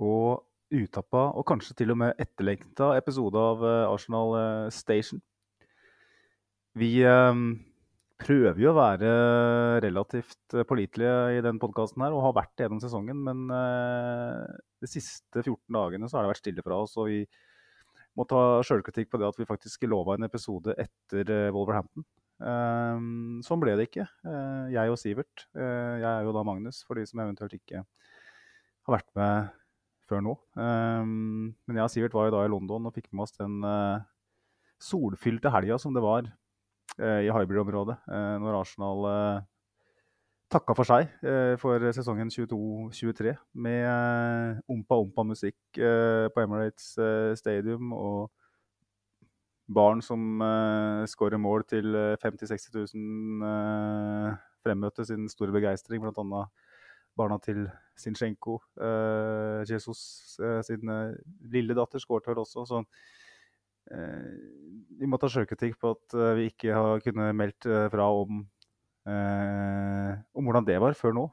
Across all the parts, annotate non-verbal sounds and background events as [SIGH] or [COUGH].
og utappa og kanskje til og med etterlengta episode av eh, Arsenal eh, Station. Vi prøver jo å være relativt pålitelige i den podkasten her, og har vært det gjennom sesongen. Men de siste 14 dagene så har det vært stille fra oss, og vi må ta sjølkritikk på det at vi faktisk lova en episode etter Wolverhampton. Sånn ble det ikke. Jeg og Sivert. Jeg er jo da Magnus, for de som eventuelt ikke har vært med før nå. Um, men jeg og Sivert var jo da i London og fikk med oss den uh, solfylte helga som det var i Hybrid-området når Arsenal takka for seg for sesongen 22-23 med ompa-ompa-musikk på Emirates Stadium. og barn som uh, skårer mål til 50 000-60 000 uh, fremmøte sin store begeistring. Bl.a. barna til Sinchenko. Uh, Jesus uh, sin uh, lille datter skåret vel også. Så vi må ta sjølkritikk på at vi ikke har kunnet meldt fra om, om hvordan det var før nå.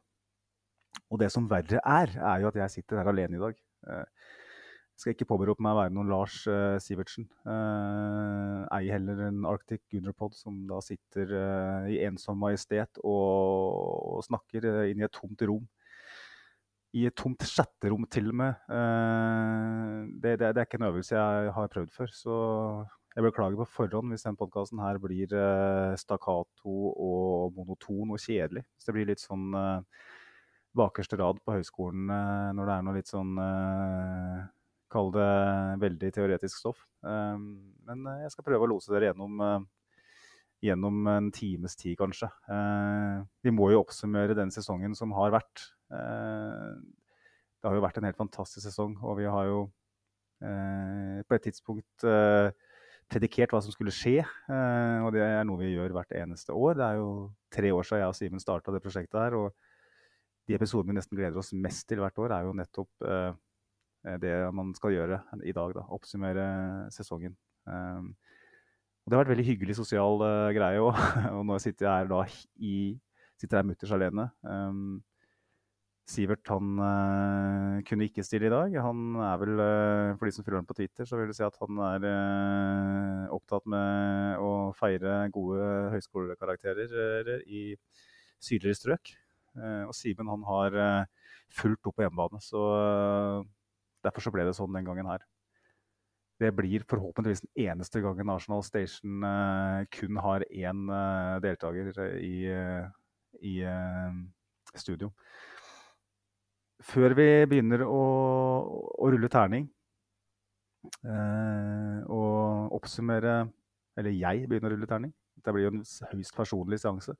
Og det som verre er, er jo at jeg sitter her alene i dag. Skal ikke påberope meg å være noen Lars uh, Sivertsen. Uh, ei heller en Arctic Gunnerpod som da sitter uh, i ensom majestet og, og snakker uh, inn i et tomt rom. I et tomt chatterom til og med. Det, det, det, er ikke en øvelse jeg har prøvd før. Så jeg beklager på forhånd hvis den podkasten her blir stakkato og monoton og kjedelig. Hvis det blir litt sånn bakerste rad på høyskolen når det er noe litt sånn Kall det veldig teoretisk stoff. Ehm, men eh, jeg skal prøve å lose dere gjennom, eh, gjennom en times tid, kanskje. Eh, vi må jo oppsummere den sesongen som har vært. Det har jo vært en helt fantastisk sesong, og vi har jo på et tidspunkt predikert hva som skulle skje. Og det er noe vi gjør hvert eneste år. Det er jo tre år siden jeg og Simen starta det prosjektet her. Og de episodene vi nesten gleder oss mest til hvert år, er jo nettopp det man skal gjøre i dag. Da, oppsummere sesongen. Um, det har vært veldig hyggelig sosial uh, greie òg. [LAUGHS] og nå sitter jeg her da i sitter her mutters alene. Um, Sivert han uh, kunne ikke stille i dag. Han er vel, uh, For de som følger ham på Twitter, så vil du si at han er opptatt med å feire gode høyskolekarakterer i sydligere strøk. og Simen han har fulgt opp på hjemmebane. Så Derfor så ble det sånn den gangen her. Det blir forhåpentligvis den eneste gangen National Station uh, kun har én uh, deltaker i, uh, i studio. Før vi begynner å, å rulle terning og oppsummere Eller jeg begynner å rulle terning. Det blir jo en høyst personlig seanse.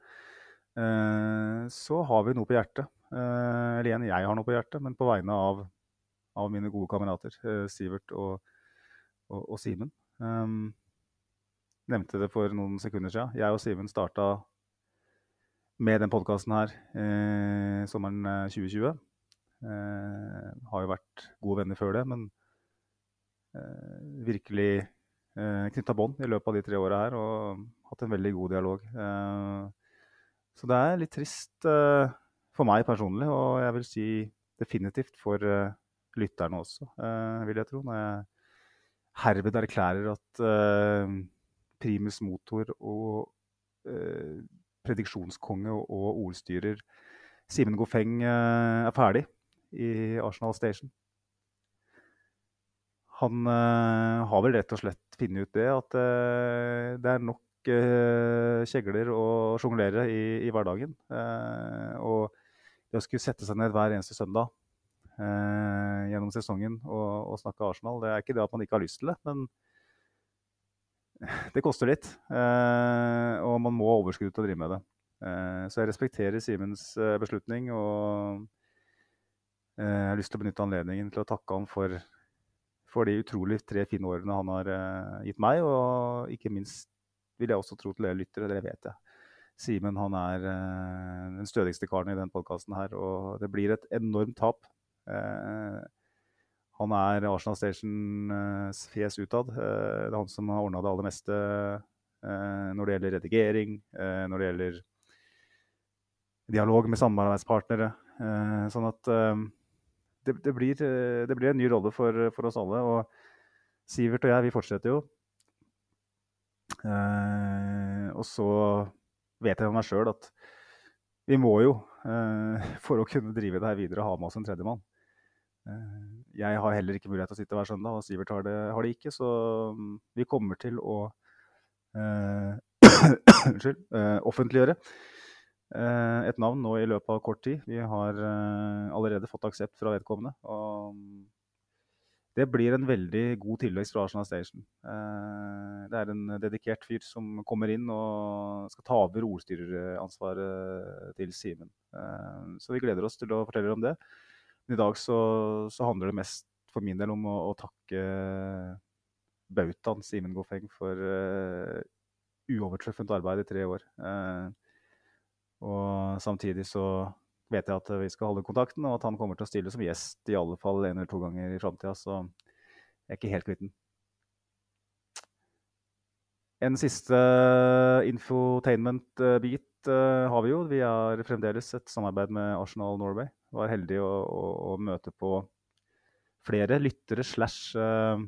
så har vi noe på hjertet. eller igjen, jeg har noe på hjertet, men på vegne av av mine gode kamerater, eh, Sivert og, og, og Simen. Um, nevnte det for noen sekunder siden. Jeg og Simen starta med den podkasten her eh, sommeren 2020. Eh, eh, har jo vært gode venner før det, men eh, virkelig eh, knytta bånd i løpet av de tre åra her og hatt en veldig god dialog. Eh, så det er litt trist for meg personlig, og jeg vil si definitivt for lytterne også, uh, vil jeg tro. Når jeg herved erklærer at uh, primus motor og uh, prediksjonskonge og, ordstyrer Simen Gofeng er ferdig i Arsenal Station. Han har vel rett og slett funnet ut det, at det er nok kjegler å sjonglere i, i, hverdagen. og det å skulle sette seg ned hver eneste søndag eh, gjennom sesongen og, og, snakke Arsenal. Det er ikke det at man ikke har lyst til det, men det koster litt. Eh, og man må ha overskudd til å drive med det. Eh, så jeg respekterer Simens eh, beslutning. og jeg har lyst til å benytte anledningen til å takke ham for, for de utrolig tre fine årene han har gitt meg, og ikke minst vil jeg også tro til dere lyttere, det vet jeg. Simen han er den stødigste karen i den podkasten her, og det blir et enormt tap. Han er Arsenal Stations fjes utad. det er han som har ordna det aller meste når det gjelder redigering, når det gjelder dialog med samarbeidspartnere. sånn at det, det, blir, det, blir, en ny rolle for, for, oss alle. Og Sivert og jeg, vi fortsetter jo. Eh, og så vet jeg med meg sjøl at vi må jo, eh, [LAUGHS] for å kunne drive det her videre, ha med oss en tredjemann. Eh, jeg har heller ikke mulighet til å sitte hver søndag, og Sivert har det, har det ikke. Så vi kommer til å [CLEARS THROAT] Unnskyld. offentliggjøre Eh, et navn nå i løpet av kort tid. Vi har eh, allerede fått aksept fra vedkommende. Og det blir en veldig god tilvekst fra Arsenal Station. Eh, det er en dedikert fyr som kommer inn og skal ta over ordstyreransvaret til Simen. Så vi gleder oss til å fortelle om det. Men i dag så, så handler det mest for min del om å, å takke bautaen Simen Goffeng for uh, uovertreffent arbeid i tre år. Uh, og samtidig så vet jeg at vi skal holde kontakten, og at han kommer til å stille som gjest i alle fall en eller to ganger i framtida. Så jeg er ikke helt kvitt den. En siste infotainment-bit uh, har vi jo. Vi har fremdeles et samarbeid med Arsenal Norway. Var heldig å, å, å møte på flere lyttere slash uh,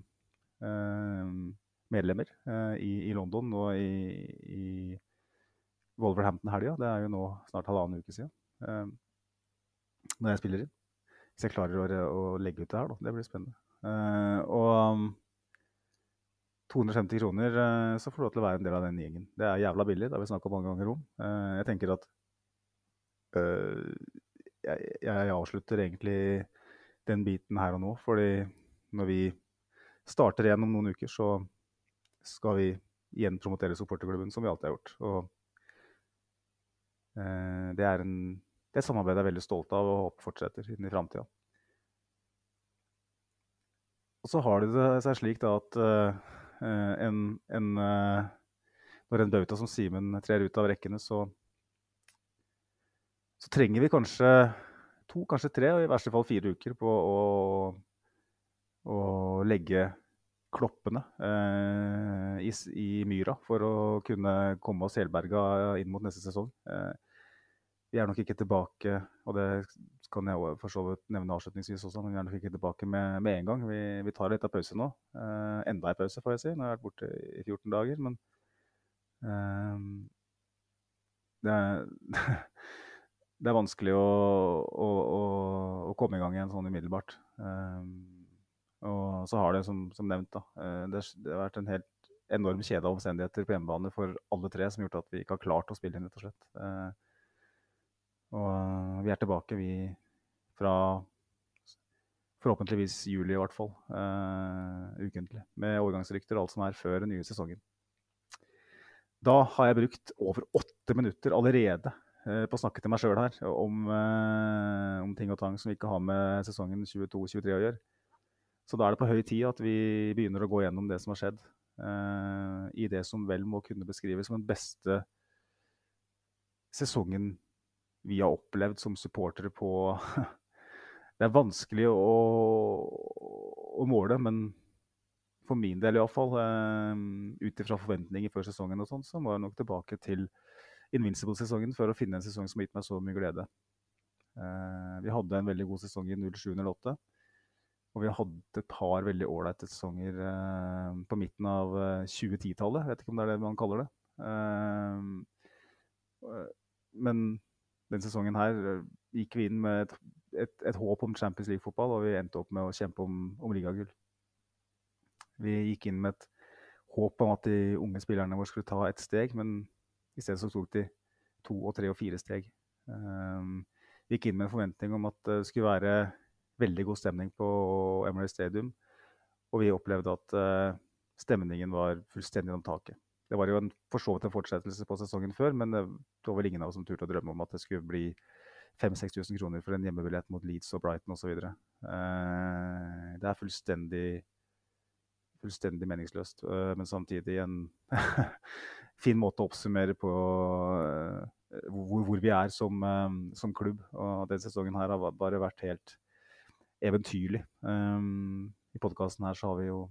uh, medlemmer i, i, London og i, i Wolverhampton-helga. Det er jo nå snart halvannen uke siden. Når jeg spiller inn. Hvis jeg klarer å, å, legge ut det her, da. Det blir spennende. Og um, 250 kroner, uh, så får du lov til å være en del av den gjengen. Det er jævla billig, det har vi snakka mange ganger om. jeg tenker at jeg, jeg, avslutter egentlig den biten her og nå, fordi når vi starter igjen om noen uker, så skal vi igjen promotere supporterklubben, som vi alltid har gjort. Og øh, det er en, det samarbeidet jeg er veldig stolt av og håper fortsetter inn i framtida. Og så har det seg slik da at uh, en, en uh, Når en bauta som Simen trer ut av rekkene, så, så, trenger vi kanskje to, kanskje tre, og i verste fall fire uker på å, å legge kloppene eh, i, i, myra for å kunne komme oss helberga inn mot neste sesong. Eh, vi er nok ikke tilbake, og det kan jeg for så vidt nevne avslutningsvis også, men vi er nok ikke tilbake med, med en gang. Vi, vi tar litt av pause nå. Eh, enda en pause, får jeg si. Nå har jeg vært borte i 14 dager, men eh, det, er, [LAUGHS] det, er, vanskelig å, å, å, komme i gang igjen sånn umiddelbart. Eh, og så har det, som, som nevnt, da, eh, det, det, har vært en helt enorm kjede av omstendigheter på hjemmebane for alle tre som har gjort at vi ikke har klart å spille inn, rett og slett. Eh, og vi er tilbake, vi, fra forhåpentligvis juli i hvert fall, uh, ukentlig. Med overgangsrykter og alt som er før den nye sesongen. Da har jeg brukt over åtte minutter allerede uh, på å snakke til meg sjøl her om, uh, om, ting og tang som vi ikke har med sesongen 22-23 å gjøre. Så da er det på høy tid at vi begynner å gå gjennom det som har skjedd. I det som vel må kunne beskrives som den beste sesongen vi har opplevd som supportere på [LAUGHS] Det er vanskelig å, å måle, men for min del iallfall, uh, ut ifra forventninger før sesongen og sånn, så må jeg nok tilbake til Invincible-sesongen for å finne en sesong som har gitt meg så mye glede. Uh, vi hadde en veldig god sesong i 07-08. Og vi hadde et par veldig ålreite sesonger eh, på midten av 2010-tallet. Eh, Vet ikke om det er det man kaller det. Eh, men den sesongen her eh, gikk vi inn med et, et, et håp om Champions League-fotball, og vi endte opp med å kjempe om, om ligagull. Vi gikk inn med et håp om at de unge spillerne våre skulle ta et steg, men i stedet så tok de to og tre og fire steg. Um, vi gikk inn med en forventning om at det skulle være veldig god stemning på Emily Stadium. Og vi opplevde at uh, stemningen var fullstendig om taket. Det var jo en, for så vidt en fortsettelse på sesongen før, men det var vel ingen av oss som turte å drømme om at det skulle bli 5000-6000 kroner for en hjemmebillett mot Leeds og Brighton osv. Uh, det er fullstendig, fullstendig meningsløst, uh, men samtidig en [LAUGHS] fin måte å oppsummere på uh, hvor, vi er som, som, klubb. Og denne sesongen her har bare vært helt eventyrlig. I podkasten her så har vi jo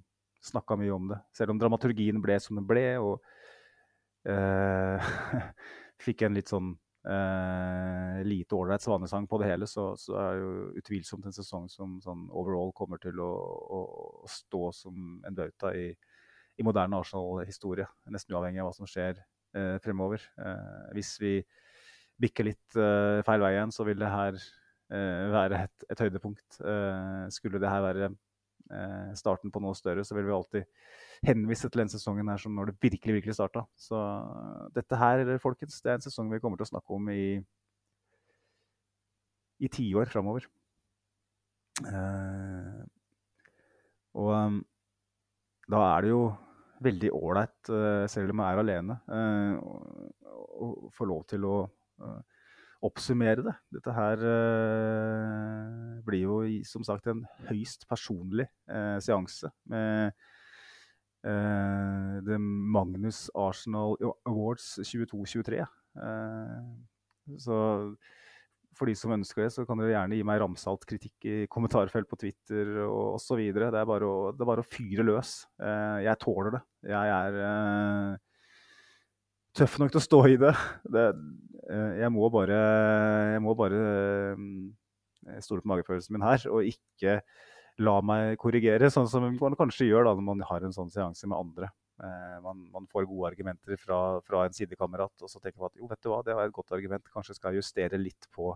snakka mye om det. Selv om dramaturgien ble som den ble, og [LAUGHS] fikk en litt sånn uh, lite ålreit svanesang på det hele, så, så, er det jo utvilsomt en sesong som sånn overall kommer til å, å, å stå som en bauta i, i moderne Arsenal-historie. Nesten uavhengig av hva som skjer uh, fremover. hvis vi bikker litt feil vei igjen, så vil det her være et, et høydepunkt. skulle det her være eh, starten på noe større, så vil vi alltid henvise til den sesongen her som når det virkelig virkelig starta. Så dette her, folkens, det er en sesong vi kommer til å snakke om i i tiår framover. Uh, og um, da er det jo veldig ålreit, uh, selv om jeg er alene, uh, å få lov til å uh, oppsummere det. Dette her eh, blir jo som sagt en høyst personlig eh, seanse med eh, Magnus Arsenal Awards 22-23. så for de som ønsker det, så kan dere gjerne gi meg ramsalt kritikk i kommentarfelt på Twitter og osv. Det, det er bare å fyre løs. jeg tåler det. Jeg er tøff nok til å stå i det. det eh, jeg må bare, jeg må bare eh, stole på magefølelsen min her, og ikke la meg korrigere, sånn som man kanskje gjør da, når man har en sånn seanse med andre. Eh, man, man, får gode argumenter fra, fra, en sidekamerat, og så tenker man at jo, vet du hva, det var et godt argument. Kanskje skal jeg justere litt på,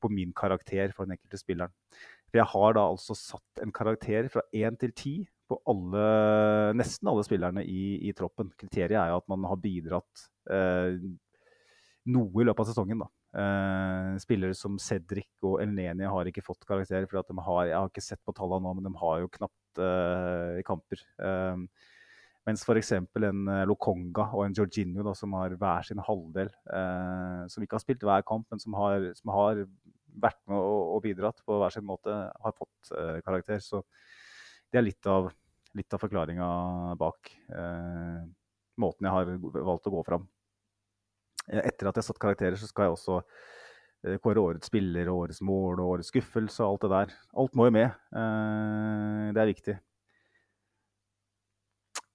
på min karakter for den enkelte spilleren. For jeg har da altså satt en karakter fra én til ti på alle, nesten alle spillerne i, i, troppen. Kriteriet er jo at man har bidratt eh, noe i løpet av sesongen. da. Eh, spillere som Cedric og Elneni har ikke fått karakter. for de har, Jeg har ikke sett på tallene nå, men de har jo knapt eh, kamper. Eh, mens f.eks. en eh, Lokonga og en Georginio, da, som har hver sin halvdel, eh, som ikke har spilt hver kamp, men som har, som har vært med og, og, bidratt på hver sin måte, har fått karakter. Så det er litt av, litt av forklaringa bak eh, måten jeg har valgt å gå fram. Eh, etter at jeg har satt karakterer, så skal jeg også eh, kåre årets spiller, årets mål og årets skuffelse og alt det der. Alt må jo med. Eh, det er viktig.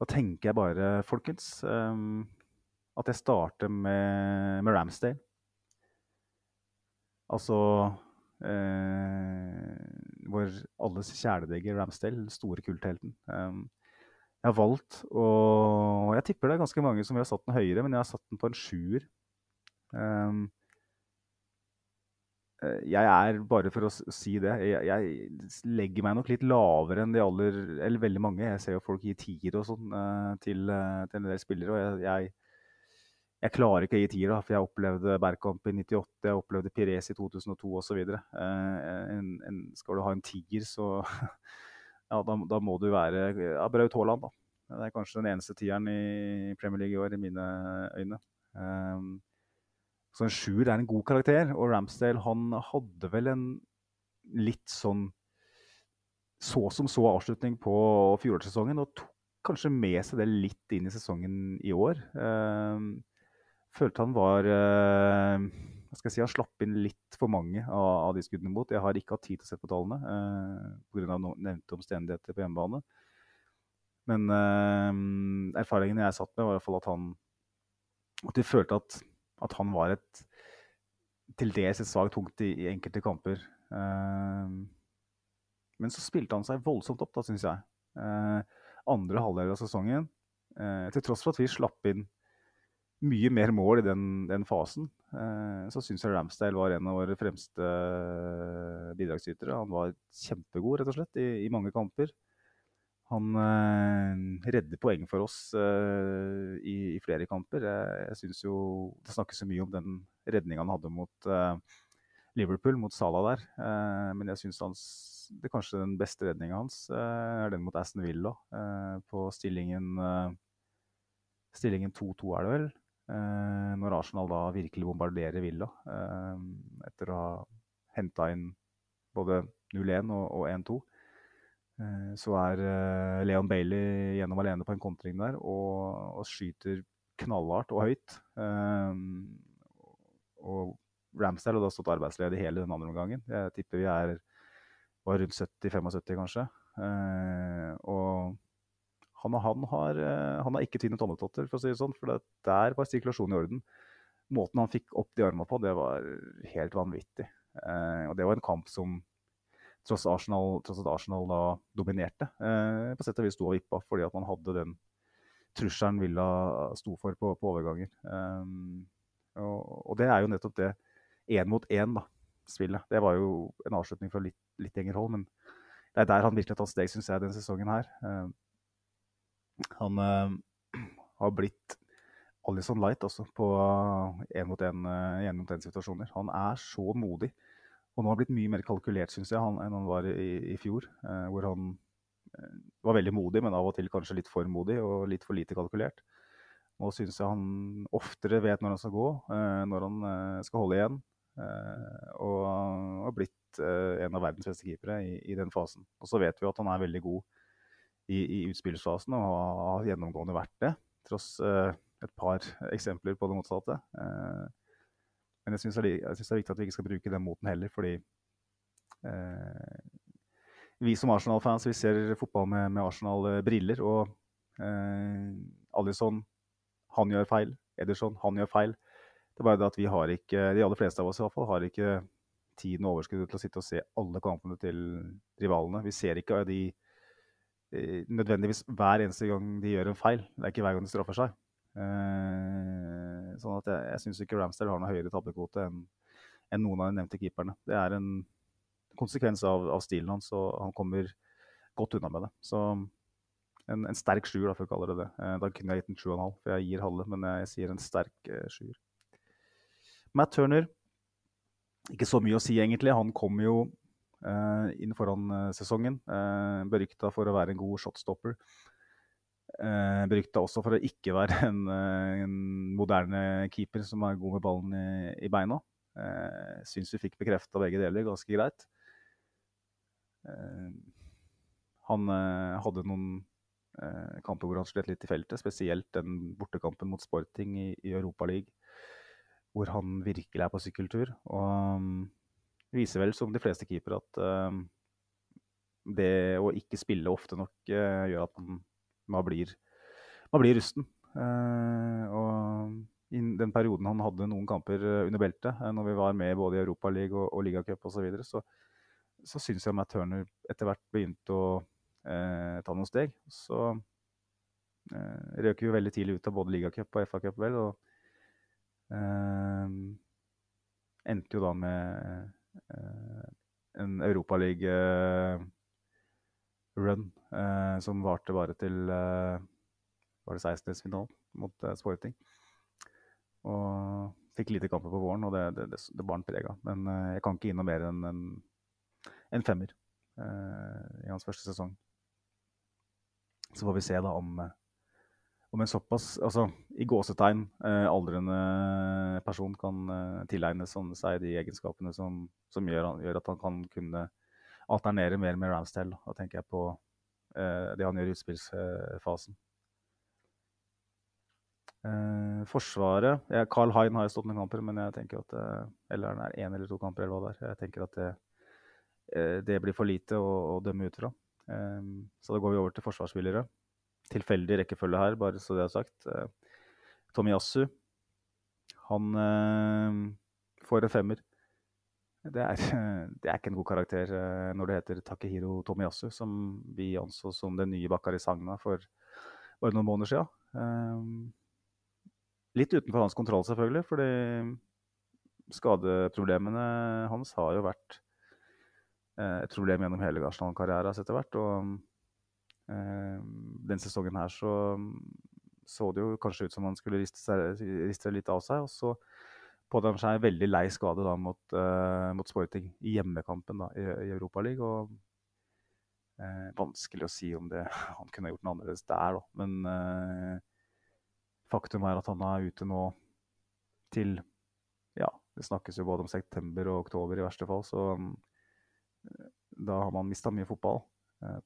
Da tenker jeg bare, folkens, eh, at jeg starter med, med Ramsdale. Altså eh, vår alles kjæledegger Ramsdale, store kulthelten. Um, jeg har valgt og Jeg tipper det er ganske mange som vil ha satt den høyere, men jeg har satt den på en sjuer. Um, jeg er, bare for å si det, jeg, jeg, legger meg nok litt lavere enn de aller Eller veldig mange. Jeg ser jo folk gi tier og sånn uh, til, uh, til en del spillere. og jeg, jeg jeg klarer ikke å gi tier, da, for jeg opplevde Bergkamp i 98, jeg opplevde Pires i 2002 osv. Eh, skal du ha en tier, så [LAUGHS] ja, da, da, må du være ja, Braut Haaland. da. Det er kanskje den eneste tieren i Premier League i år, i mine øyne. Eh, så en sjuer er en god karakter, og Ramsdale han hadde vel en litt sånn så som så avslutning på fjorårssesongen, og tok kanskje med seg det litt inn i sesongen i år. Um, følte han var eh, hva skal jeg si, Han slapp inn litt for mange av, av de skuddene mot. Jeg har ikke hatt tid til å se på tallene eh, pga. nevnte omstendigheter på hjemmebane. Men eh, erfaringen jeg satt med, var i hvert fall at han at vi følte at, at han var et til dels et svakt punkt i, i, enkelte kamper. Eh, men så spilte han seg voldsomt opp, da, syns jeg. Eh, andre halvdel av sesongen, eh, til tross for at vi slapp inn mye mer mål i den, den fasen. Eh, så syns jeg Ramsdale var en av våre fremste eh, bidragsytere. Han var kjempegod, rett og slett, i, i mange kamper. Han eh, redder poeng for oss eh, i, i, flere kamper. Jeg, jeg syns jo det snakkes så mye om den redninga han hadde mot eh, Liverpool, mot Salah der. Eh, men jeg syns det kanskje den beste redninga hans er den mot Aston Villa på stillingen Stillingen 2-2 er det vel. Eh, når Arsenal da virkelig bombarderer Villa eh, etter å ha henta inn både 0-1 og, og 1-2. Eh, så er Leon Bailey gjennom alene på en kontring der og, og skyter knallhardt og høyt. Og Ramsdale har da stått arbeidsledig hele den andre omgangen. Jeg tipper vi er var rundt 70-75, kanskje. Og han, han, har, eh, han har ikke tvinnet tommeltotter, for å si det sånn. For der var sirkulasjonen i orden. Måten han fikk opp de armene på, det var helt vanvittig. Eh, og det var en kamp som tross, Arsenal, tross at Arsenal da dominerte, eh, på sett og vis sto og vippa fordi at man hadde den trusselen Villa sto for på, på overganger. Eh, og, og, det er jo nettopp det én mot én, da, spillet. Det var jo en avslutning fra litt, litt lenger hold, men det er der han virkelig har tatt steg, syns jeg, denne sesongen her. Han uh, har blitt Alison Light også på én mot én-situasjoner. Han er så modig. Og nå har han blitt mye mer kalkulert, syns jeg, han, enn han var i, i fjor. Uh, hvor han uh, var veldig modig, men av og til kanskje litt for modig og litt for lite kalkulert. Nå syns jeg han oftere vet når han skal gå, uh, når han skal holde igjen. og har blitt en av verdens beste keepere i, i, den fasen. Og så vet vi at han er veldig god i, i utspillsfasen og har gjennomgående vært det. Tross et par eksempler på det motsatte. Men jeg syns det, det, er viktig at vi ikke skal bruke den moten heller, fordi eh, vi som Arsenal-fans vi ser fotball med, med Arsenal-briller. Og eh, Alison, han gjør feil. Ederson, han gjør feil. Det er bare det at vi har ikke, de aller fleste av oss i hvert fall, har ikke tiden og overskuddet til å sitte og se alle kampene til rivalene. Vi ser ikke de eh, nødvendigvis hver eneste gang de gjør en feil. Det er ikke hver gang de straffer seg. Eh, sånn at jeg, jeg syns ikke Ramsdale har noe høyere tabbekvote enn en noen av de nevnte keeperne. Det er en konsekvens av, av, stilen hans, og han kommer godt unna med det. Så en, en sterk sjuer, for å kalle det det. Eh, da kunne jeg gitt en sju og en halv, for jeg gir halve, men jeg sier en sterk eh, sjuer. Matt Turner, ikke så mye å si egentlig. Han kom jo eh, inn foran eh, sesongen, eh, berykta for å være en god shotstopper. Eh, berykta også for å ikke være en, eh, en, moderne keeper som er god med ballen i, i beina. Eh, Syns vi fikk bekrefta begge deler ganske greit. Eh, han eh, hadde noen eh, kamper hvor han slet litt i feltet, spesielt den bortekampen mot Sporting i, i Europaligaen, hvor han virkelig er på sykkeltur. Og viser vel, som de fleste keepere, at uh, det å ikke spille ofte nok uh, gjør at man man blir, man blir rusten. Uh, og i den perioden han hadde noen kamper eh, under beltet, når vi var med både i Europaligaen og, og ligacup osv., så, videre, så så syns jeg Matt Turner etter hvert begynte å ta noen steg. Så uh, røk vi veldig tidlig ut av både ligacup og FA-cup, vel. Og endte jo da med en Europaliga run eh, som varte bare til eh, var det 16-finalen mot eh, Sporting. Og fikk lite kamper på våren, og det, det, det, det bar han preg av. Men eh, jeg kan ikke gi noe mer enn en, en femmer eh, i hans første sesong. Så får vi se da om, om en såpass altså i gåsetegn eh, aldrende person kan tilegne seg de egenskapene som, som gjør, gjør, at han kan kunne alternere mer med Ramsdale. Da tenker jeg på eh, det han gjør i utspillsfasen. Eh, forsvaret ja, Carl Hein har jo stått noen kamper, men jeg tenker at eh, Eller det er én eller to kamper, eller hva det. Jeg tenker at det, eh, det blir for lite å, å dømme ut fra. Eh, så da går vi over til forsvarsspillere. Tilfeldig rekkefølge her, bare så det er sagt. Eh, Tomiyasu. Han får en femmer. Det er, [LAUGHS] det er, ikke en god karakter eh, når det heter Takehiro Tomiyasu, som vi anså som den nye Bakari Sagna for bare noen måneder siden. Litt utenfor hans kontroll, selvfølgelig, fordi skadeproblemene hans har jo vært et problem gjennom hele Arsenal-karrieren etter hvert. Og den sesongen her så så det jo kanskje ut som han skulle riste, riste litt av seg. og så pådrar seg en veldig lei skade da, mot, uh, mot Sporting i hjemmekampen da, i, i Europaligaen. Uh, vanskelig å si om det, [LAUGHS] han kunne gjort noe annerledes der, da. Men uh, faktum er at han er ute nå til Ja, det snakkes jo både om september og oktober i verste fall, så um, da har man mista mye fotball. Eh,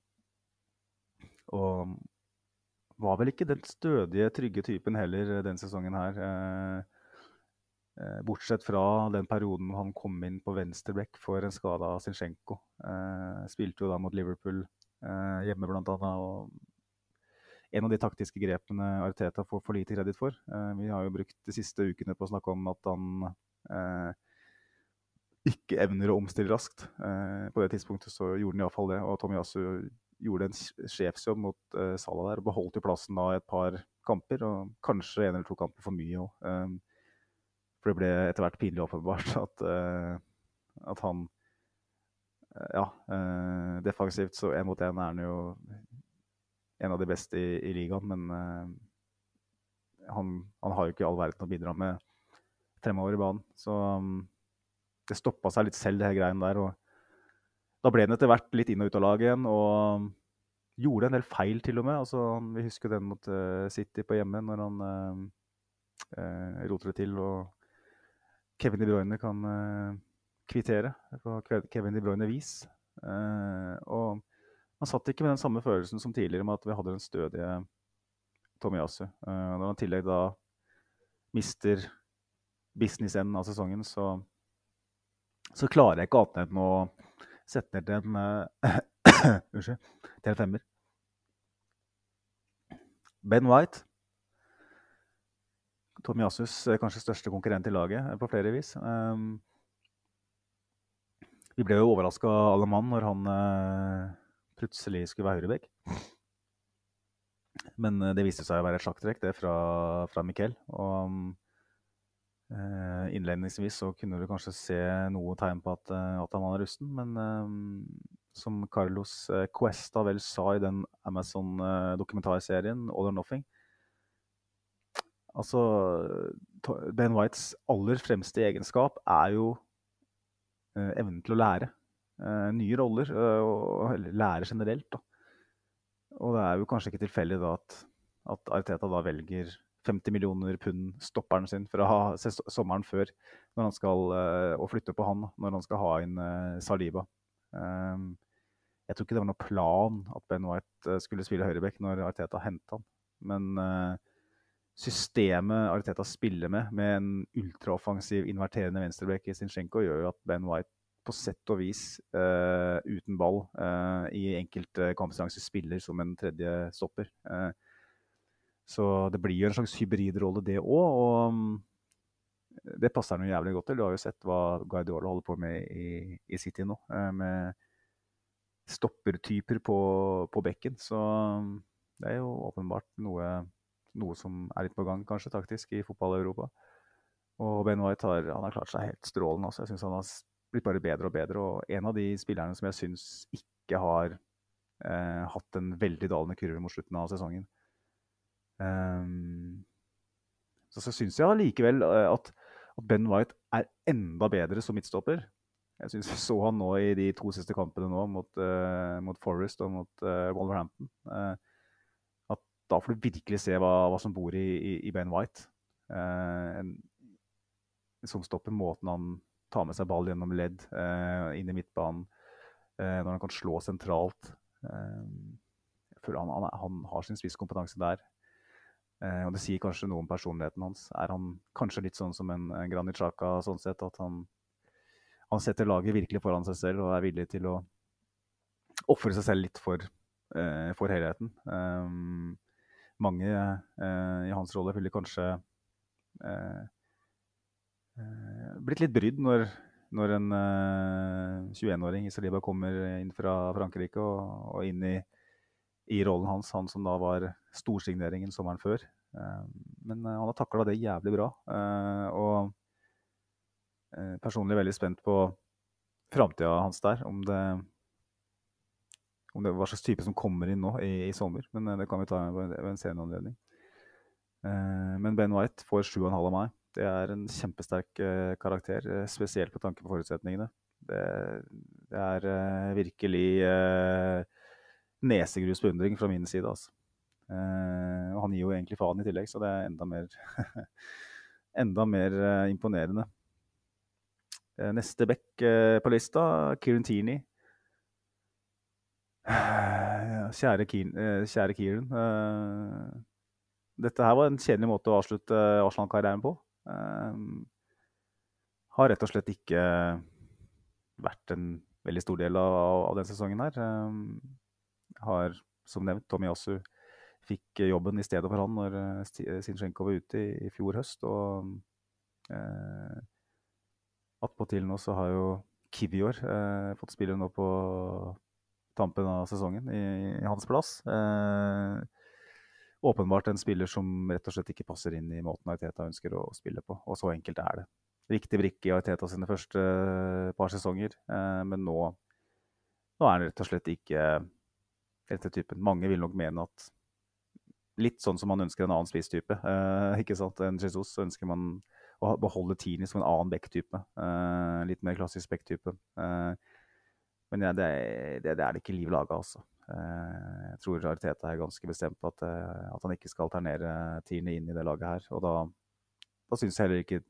og var vel ikke den stødige, trygge typen heller den sesongen her. Bortsett fra den perioden han kom inn på venstreback for en skade av Zinchenko. Spilte jo da mot Liverpool hjemme, blant annet. Og en av de taktiske grepene Arteta får for lite kreditt for. Eh, vi har jo brukt de siste ukene på å snakke om at han eh, ikke evner å omstille raskt. Eh, på det tidspunktet så gjorde han iallfall det. Og Tomiyasu gjorde en sjefsjobb mot uh, Salah der og beholdt jo plassen da et par kamper. Og kanskje en eller to kamper for mye òg. Um, for det ble etter hvert pinlig åpenbart [LAUGHS] at, uh, at han ja, defensivt så én mot én er han jo en av de beste i, i ligaen, men uh, han, han, har jo ikke all verden å bidra med fremover i banen. Så um, det stoppa seg litt selv, det her greiene der. og Da ble han etter hvert litt inn og ut av laget igjen. og Gjorde en del feil, til og med. Altså, vi husker den mot uh, City på hjemme, når han uh, uh, roter det til. Og Kevin De Bruyne kan kvittere på Kevin De Bruyne-vis. og han satt ikke med den samme følelsen som tidligere med at vi hadde den stødige Tomiyasu. Når han i tillegg da mister business-enden av sesongen, så, så, klarer jeg ikke annet enn å sette ned til en uh, [COUGHS] Unnskyld. Til en femmer. Ben White. Tomiyasus kanskje største konkurrent i laget på flere vis. Um, vi ble jo overraska alle mann når han uh, plutselig skulle være høyrebekk. Men eh, det viste seg å være et sjakktrekk, det, fra, fra Mikkel. Og eh, innledningsvis så kunne du kanskje se noe tegn på at, eh, at han var rusten, men eh, som Carlos eh, Cuesta vel sa i den Amazon-dokumentarserien All or Nothing Altså, Ben Whites aller fremste egenskap er jo eh, evnen til å lære nye roller og lære generelt. Da. Og det er jo kanskje ikke tilfeldig at, at Arteta da velger 50 millioner pund stopperen sin ha sommeren før når han skal, uh, og flytte på han når han skal ha inn Saliba. Um, jeg tror ikke det var noen plan at Ben White skulle spille høyreback når Arteta henta han. Men systemet Arteta spiller med, med en ultraoffensiv, inverterende venstreback i Zinchenko, gjør jo at Ben White på sett og vis uten ball i enkelte kampdistanser spiller som en tredje stopper. Så det blir jo en slags hybridrolle, det òg. Og um, det passer jo jævlig godt til. Du har jo sett hva Guardiola holder på med i, i City nå. med stoppertyper på, på bekken. Så um, det er jo åpenbart noe, noe som er litt på gang, kanskje, taktisk, i fotball-Europa. Og Ben White har, har klart seg helt strålende. Altså. Jeg synes han har blitt bare bedre og bedre. Og en av de spillerne som jeg syns ikke har eh, hatt en veldig dalende kurve mot slutten av sesongen. Um, så, så syns jeg allikevel eh, at, at, Ben White er enda bedre som midtstopper. Jeg syns jeg så han nå i de to siste kampene nå mot, uh, mot Forest og mot uh, Wolverhampton. Uh, at da får du virkelig se hva, hva som bor i, i, i Ben White. En, som stopper måten han tar med seg ball gjennom ledd inn i midtbanen. Når han kan slå sentralt. Eh, jeg føler han, han, han har sin spisskompetanse der. Eh, og det sier kanskje noe om personligheten hans. Er han kanskje litt sånn som en, en Granit Xhaka sånn sett, at han, han, setter laget virkelig foran seg selv og er villig til å ofre seg selv litt for, eh, for helheten. Um, mange eh, i hans rolle ville kanskje eh, Eh, blitt litt brydd når, når en uh, eh, 21-åring i Saliba kommer inn fra Frankrike og, og inn i, i, rollen hans, han som da var storsigneringen sommeren før. Uh, men uh, han har takla det jævlig bra. og personlig veldig spent på framtida hans der. Om det, om det hva slags type som kommer inn nå i, i sommer. Men det kan vi ta ved en senere anledning. men Ben White får 7,5 av meg. Det er en kjempesterk karakter, spesielt på tanke på forutsetningene. Det, det er virkelig nesegrus beundring fra min side. Altså. Eh, og han gir jo egentlig faen i tillegg, så det er enda mer, [LAUGHS] enda mer eh, imponerende. Eh, neste back eh, på lista, Kieran Tierney. Kjære, Keen, eh, kjære Kieran. eh, dette her var en kjedelig måte å avslutte Arsenal-karrieren på. Eh, har rett og slett ikke vært en veldig stor del av, av den sesongen her. Eh, har, som nevnt, Tommy Yasu fikk jobben i stedet for han når Sinchenko var ute i, i fjor høst. Og eh, attpåtil nå så har jo Kivior eh, fått spille nå på tampen av sesongen i, i hans plass. Eh, åpenbart en spiller som rett og slett ikke passer inn i måten Ariteta ønsker å spille på. Og så enkelt er det. Viktig brikke i Ariteta sine første eh, par sesonger, eh, men nå, nå er han rett og slett ikke rette typen. Mange vil nok mene at litt sånn som man ønsker en annen spisstype eh, [LAUGHS] ikke sant, En Jesus, ønsker man å beholde Tini som en annen back-type. Eh, litt mer klassisk back-type. Eh, men ja, det, det, det er det ikke liv laga, altså. Eh, jeg tror Arteta er ganske bestemt på at, eh, at han ikke skal alternere Tini inn i det laget her. Og da, da syns jeg heller ikke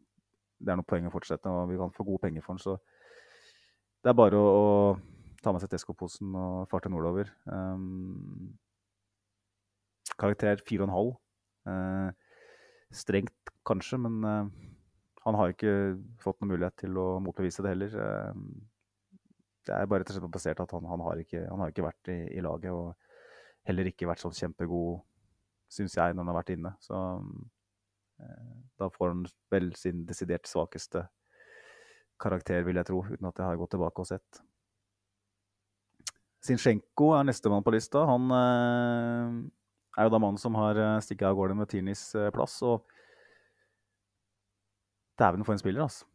det er noe poeng å fortsette, og vi kan få gode penger for den. Så det er bare å, å ta med seg Tesco-posen og farte nordover. Um, karakter 4,5. Uh, strengt kanskje, men uh, han har ikke fått noen mulighet til å motbevise det heller. Uh, det er bare rett og slett basert at han, han, har ikke, han har ikke vært i, i laget, og heller ikke vært sånn kjempegod, syns jeg, når han har vært inne. Så um, da får han vel sin desidert svakeste karakter, vil jeg tro, uten at jeg har gått tilbake og sett. Zinchenko er nestemann på lista. Han eh, er jo da mannen som har eh, stikket av gårde med Tinis eh, plass. Og dæven for en spiller, altså.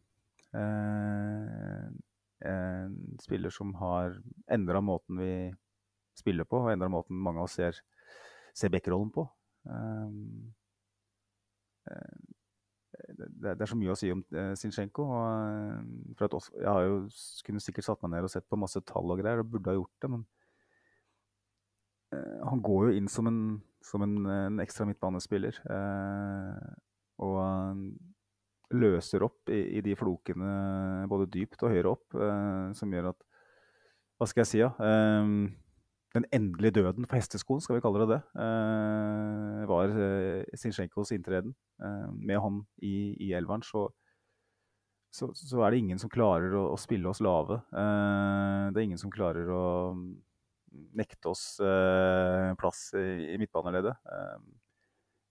Eh, en spiller som har endra måten vi spiller på, og endra måten mange av oss ser, ser Beck-rollen på. Eh, eh, det, er så mye å si om eh, Zinchenko. Eh, også, jeg har jo kunne sikkert satt meg ned og sett på masse tall og greier, og burde ha gjort det, men eh, han går jo inn som en, som en, en ekstra midtbanespiller. Eh, og løser opp i, i de flokene både dypt og høyere opp, eh, som gjør at Hva skal jeg si, da? Eh, den endelige døden for hesteskoen, skal vi kalle det det, eh, var eh, Zinchenko's inntreden. Eh, med han i, i elveren, så, så, så er det ingen som klarer å, å spille oss lave. Eh, det er ingen som klarer å mm, nekte oss eh, plass i, i midtbaneleddet. Eh,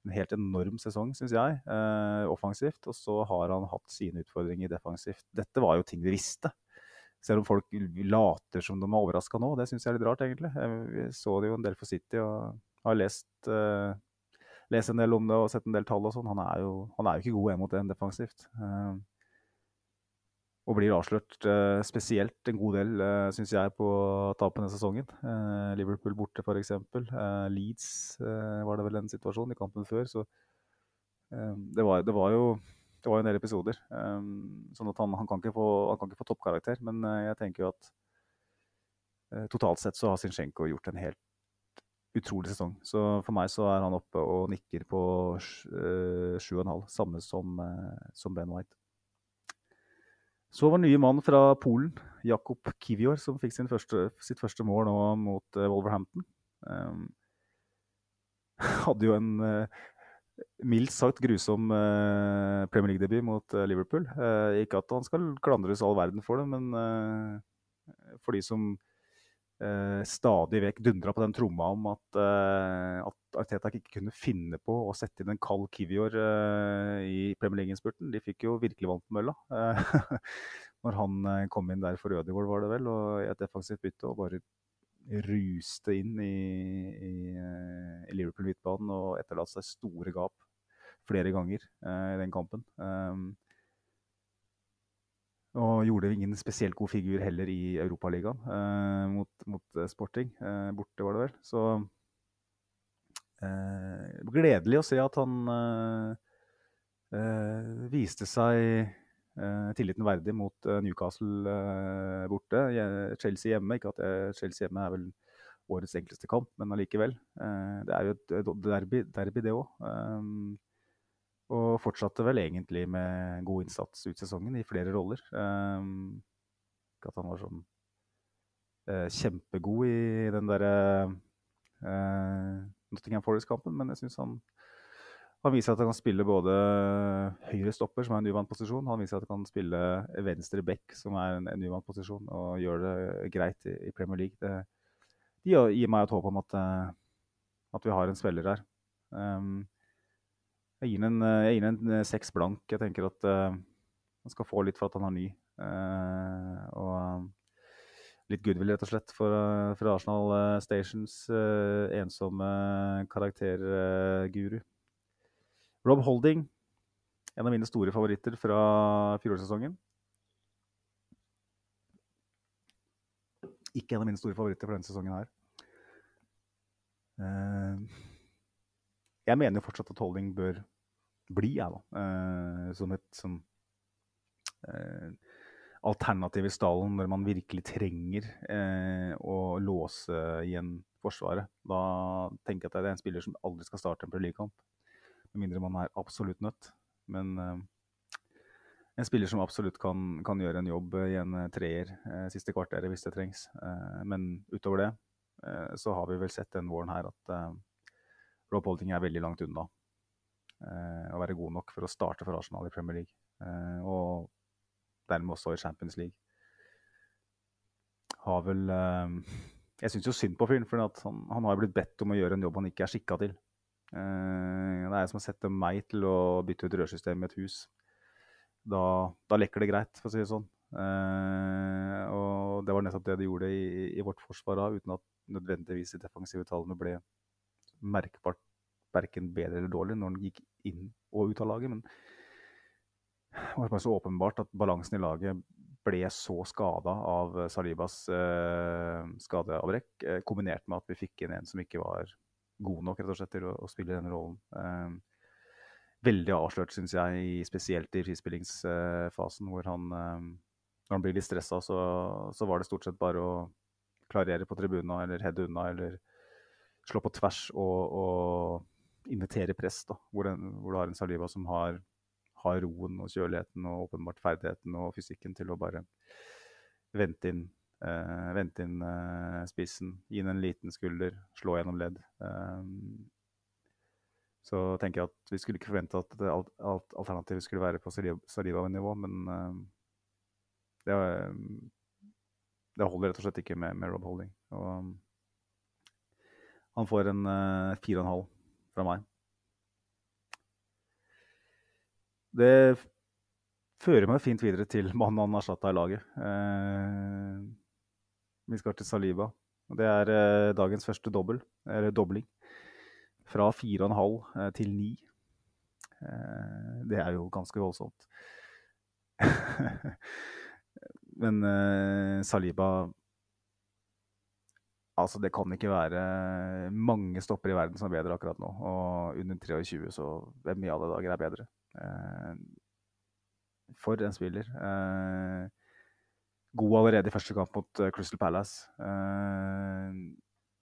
en helt enorm sesong, syns jeg, eh, offensivt. Og så har han hatt sine utfordringer defensivt. Dette var jo ting vi visste. Selv om folk later som de er overraska nå. Det syns jeg er litt rart, egentlig. Vi så det jo en del for City og har lest, uh, lest en del om det og sett en del tall og sånn. Han, han er jo ikke god en mot en defensivt. Uh, og blir avslørt uh, spesielt en god del, uh, syns jeg, på tapene av sesongen. Liverpool borte, f.eks. Uh, Leeds var det vel en situasjon i kampen før. Så det, var, det, var jo, det var jo en del episoder. eh, sånn at han, han, kan få, han kan ikke få toppkarakter. Men eh, jeg tenker jo at eh, totalt sett så har Zinchenko gjort en helt utrolig sesong. Så for meg så er han oppe og nikker på sj- eh. Samme som, som Ben White. Så var nye mann fra Polen, Jakob Kivior, som fikk første, sitt første mål nå mot Wolverhampton. Um, [LAUGHS] hadde jo en uh, mildt sagt grusom eh, Premier League-debut mot eh, Liverpool. Eh, ikke at han skal klandres all verden for det, men eh, for de som eh, stadig vekk dundra på den tromma om at, eh, at Arteta ikke kunne finne på å sette inn en kald Kivior i Premier League-innspurten. De fikk jo virkelig vann på mølla. [LAUGHS] Når han kom inn der for Ødegaard, var det vel, og i et defensivt bytte og bare ruste inn i, i, eh, i Liverpool midtbanen og etterlatt seg store gap flere ganger eh, i den kampen. Um, og gjorde ingen spesielt god figur heller i Europaligaen eh, mot, mot eh, Sporting. Eh, borte, var det vel. Så eh, gledelig å se at han eh, viste seg tilliten verdig mot eh, Newcastle eh, borte. Chelsea hjemme. Ikke at Chelsea hjemme er vel årets enkleste kamp, men allikevel. Eh, det er jo et derby, derby det òg. Og fortsatte vel egentlig med god innsats ut sesongen i flere roller. Ikke at han var sånn kjempegod i den derre Nottingham Forest-kampen, men jeg syns han han viser at han kan spille både høyre stopper, som er en uvant posisjon. Han viser at han kan spille venstre back, som er en, en uvant posisjon, og gjør det greit i, i Premier League. Det, de gir meg et håp om at, uh, at vi har en spiller her. Um, jeg gir den en, en seks blank. Jeg tenker at uh, han skal få litt for at han er ny. Uh, og litt goodwill, rett og slett, for, for Arsenal Stations ensomme karakterguru. Rob Holding, en av mine store favoritter fra fjorårssesongen. Ikke en av mine store favoritter fra denne sesongen her. Uh, jeg mener jo fortsatt at Holding bør bli, jeg, da. Uh, som et som, uh, alternativ i stallen når man virkelig trenger å låse igjen Forsvaret. Da tenker jeg at det er en spiller som aldri skal starte en Premier. Med mindre man er absolutt nødt. Men uh, en spiller som absolutt kan, kan, gjøre en jobb i en eh, treer uh, siste kvarteret hvis det trengs. Uh, men utover det så har vi vel sett den våren her at Rob Holding er veldig langt unna å være god nok for å starte for Arsenal i Premier League. og dermed også i Champions League. Har vel Jeg syns jo synd på fyren, for han, han har blitt bedt om å gjøre en jobb han ikke er skikka til. Eh, det er som å sette meg til å bytte ut rørsystemet i et hus. Da, da, lekker det greit, for å si det sånn. Eh, og det var nettopp det de gjorde i, i vårt forsvar da, uten at nødvendigvis de defensive tallene ble merkbart verken bedre eller dårlig når den gikk inn og ut av laget. Men det var så åpenbart at balansen i laget ble så skada av Salibas eh, skadeavbrekk, eh, kombinert med at vi fikk inn en som ikke var god nok rett og slett til å, å spille den rollen. Eh, veldig avslørt, syns jeg, spesielt i frispillingsfasen, hvor han eh, Når han blir litt stressa, så, så, var det stort sett bare å klarere på tribuna eller heade unna eller slå på tvers og, og invitere press, da, hvor, den, hvor, du har en Saliba som har, har roen og kjøligheten og åpenbart ferdigheten og fysikken til å bare vente inn Uh, vente inn uh, spissen, gi den en liten skulder, slå gjennom ledd. Um, så tenker jeg at vi skulle ikke forvente at alt, alt alternativet skulle være på Saliva-nivå, men uh, det, det, holder rett og slett ikke med, med Rob Holding. Og, um, han får en fire og en halv fra meg. Det fører meg fint videre til mannen han erstatta i laget. Eh, vi skal til Saliba. Og Det er eh, dagens første dobbel, eller dobling. Fra 4,5 halv til 9. Eh, det er jo ganske voldsomt. [LAUGHS] Men eh, Saliba Altså, det kan ikke være mange stopper i verden som er bedre akkurat nå. Og under 23, så hvem i alle dager er bedre? Eh, for en spiller. Eh, god allerede i første kamp mot uh, Crystal Palace. Uh,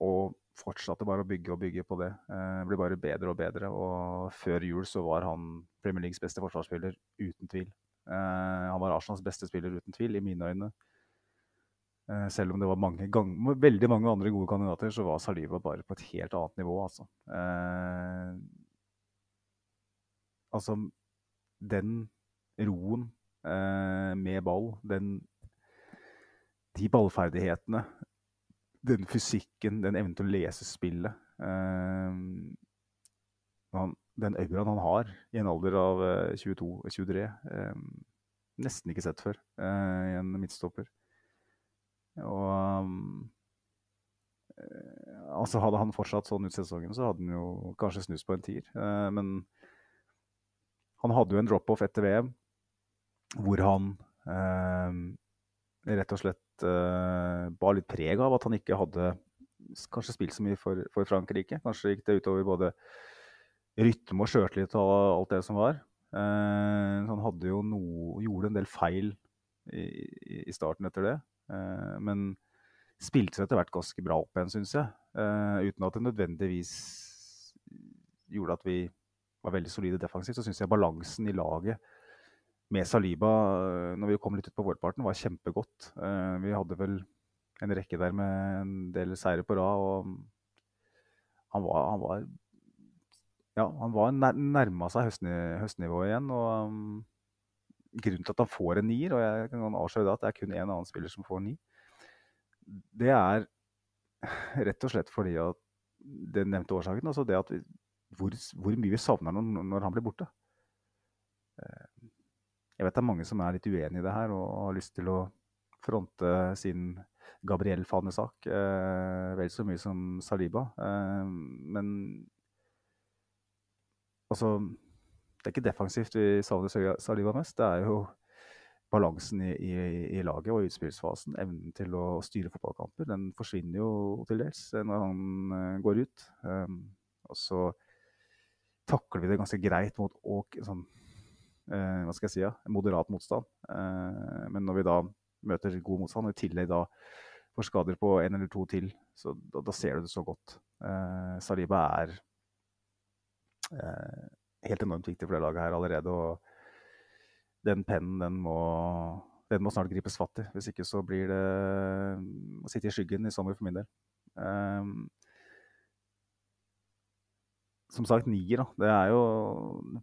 og fortsatte bare å bygge og bygge på det. Uh, blir bare bedre og bedre. Og før jul så var han Premier Leagues beste forsvarsspiller, uten tvil. Uh, han var Arsenals beste spiller, uten tvil, i mine øyne. Selv om det var mange gang, veldig mange andre gode kandidater, så var Saliba bare på et helt annet nivå, altså. altså, den roen med ball, den de ballferdighetene, den fysikken, den evnen til å lese spillet eh, han, Den auraen han har i en alder av 22-23 eh, eh, Nesten ikke sett før i en midtstopper. Og altså Hadde han fortsatt sånn ut sesongen, så hadde han jo kanskje snust på en tier. Men han hadde jo en drop-off etter VM hvor han rett og slett uh, bar litt preg av at han ikke hadde kanskje spilt så mye for, for Frankrike. Kanskje gikk det utover både rytme og sjøltillit og alt det som var. Uh, han hadde jo noe, gjorde en del feil i, i starten etter det. Uh, men spilte seg etter hvert ganske bra opp igjen, syns jeg. Uh, uten at det nødvendigvis gjorde at vi var veldig solide defensivt, så syns jeg balansen i laget med Saliba når vi kom litt ut på vårparten, var kjempegodt. Uh, vi hadde vel en rekke der med en del seire på rad, og han var, han var ja, han var nær, nærma seg høstnivået igjen. og um, Grunnen til at han får en nier, og jeg kan avsløre at det er kun én annen spiller som får ni, det er rett og slett fordi at den nevnte årsaken. Altså det at vi, hvor, hvor, mye vi savner når, når han blir borte. Eh, jeg vet det er mange som er litt uenig i det her og har lyst til å fronte sin Gabriel-fanesak eh, vel så mye som Saliba. Eh, men altså Det er ikke defensivt vi savner Saliba mest. Det er jo balansen i, i, i, laget og utspillsfasen, evnen til å styre fotballkamper, den forsvinner jo til dels eh, når han uh, går ut. Eh, og så takler vi det ganske greit mot Åk. sånn, hva skal jeg si, ja, moderat motstand. Uh, men når vi da møter god motstand, og i tillegg da får skader på en eller to til, så da, da ser du det så godt. Saliba er helt enormt viktig for det laget her allerede. og den pennen den må, den må, snart gripes fatt i. Hvis ikke så blir det å sitte i skyggen i sommer for min del. Um, som sagt, nier. Da. Det er jo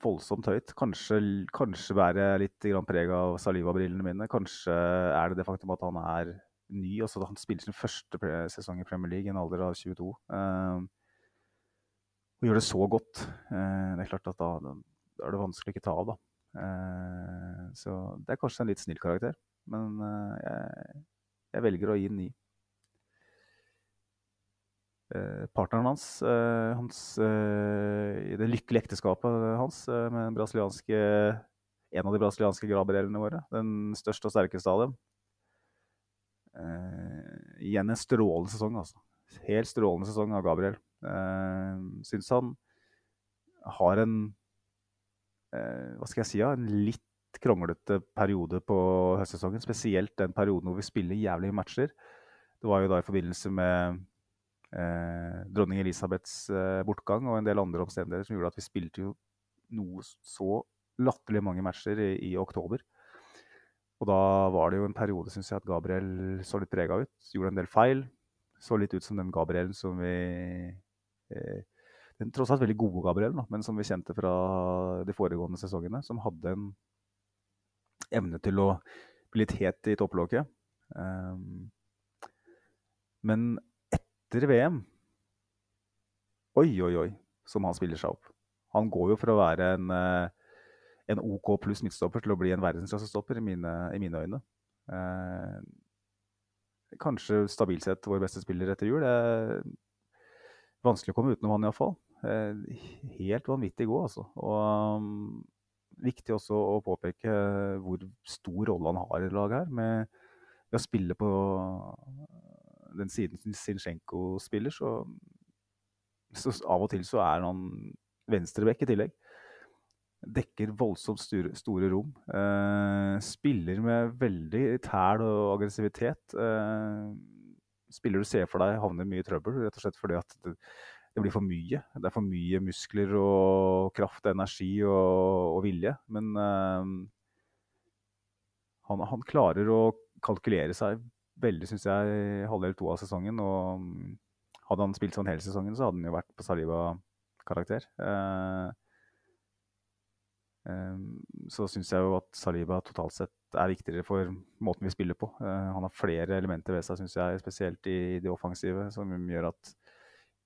voldsomt høyt. Kanskje, kanskje bærer litt preg av Saliva-brillene mine. Kanskje er det det faktum at han er ny. Også, han spiller sin første sesong i Premier League i en alder av 22. Eh, og gjør det så godt. Eh, det er klart at da, da er det vanskelig å ikke ta av, da. Eh, så det er kanskje en litt snill karakter, men eh, jeg, jeg velger å gi den ni. Eh, partneren hans, hans i det lykkelige ekteskapet hans med en av de brasilianske graberellene våre, den største og sterkeste av dem. igjen en strålende sesong, altså. Helt strålende sesong av Gabriel. Uh, syns han har en Eh, hva skal jeg si, en litt kronglete periode på høstsesongen. Spesielt den perioden hvor vi spiller jævlige matcher. Det var jo da i forbindelse med eh, dronning Elisabeths eh, bortgang og en del andre omstendigheter som gjorde at vi spilte jo noe så latterlig mange matcher i, i, oktober. Og da var det jo en periode synes jeg, at Gabriel så litt prega ut. Gjorde en del feil. Så litt ut som den Gabrielen som vi eh, den tross alt veldig gode Gabriel, da, men som vi kjente fra de foregående sesongene. Som hadde en evne til å bli litt het i topplokket. Um, men etter VM Oi, oi, oi, som han spiller seg opp. Han går jo for å være en, eh, en OK pluss midtstopper til å bli en verdensklassestopper i mine, i mine øyne. Eh, kanskje stabilt sett vår beste spiller etter jul. Det er vanskelig å komme utenom han iallfall. Eh, helt vanvittig god, altså. Og um, viktig også å påpeke hvor stor rolle han har i laget her. Med, ved å spille på den siden Zinchenko spiller, så, så, av og til så er han venstrebekk i tillegg. Dekker voldsomt store, store rom. Eh, spiller med veldig tæl og aggressivitet. Eh, spiller du ser for deg havner mye i trøbbel, rett og slett fordi at det, det blir for mye. Det er for mye muskler og kraft, energi og, og vilje. Men eh, han, han, klarer å kalkulere seg veldig, syns jeg, halvdel to av sesongen. Og um, hadde han spilt sånn hele sesongen, så hadde han jo vært på Saliba-karakter. Uh, um, så syns jeg jo at Saliba totalt sett er viktigere for måten vi spiller på. Uh, han har flere elementer ved seg, syns jeg, spesielt i det offensive, som gjør at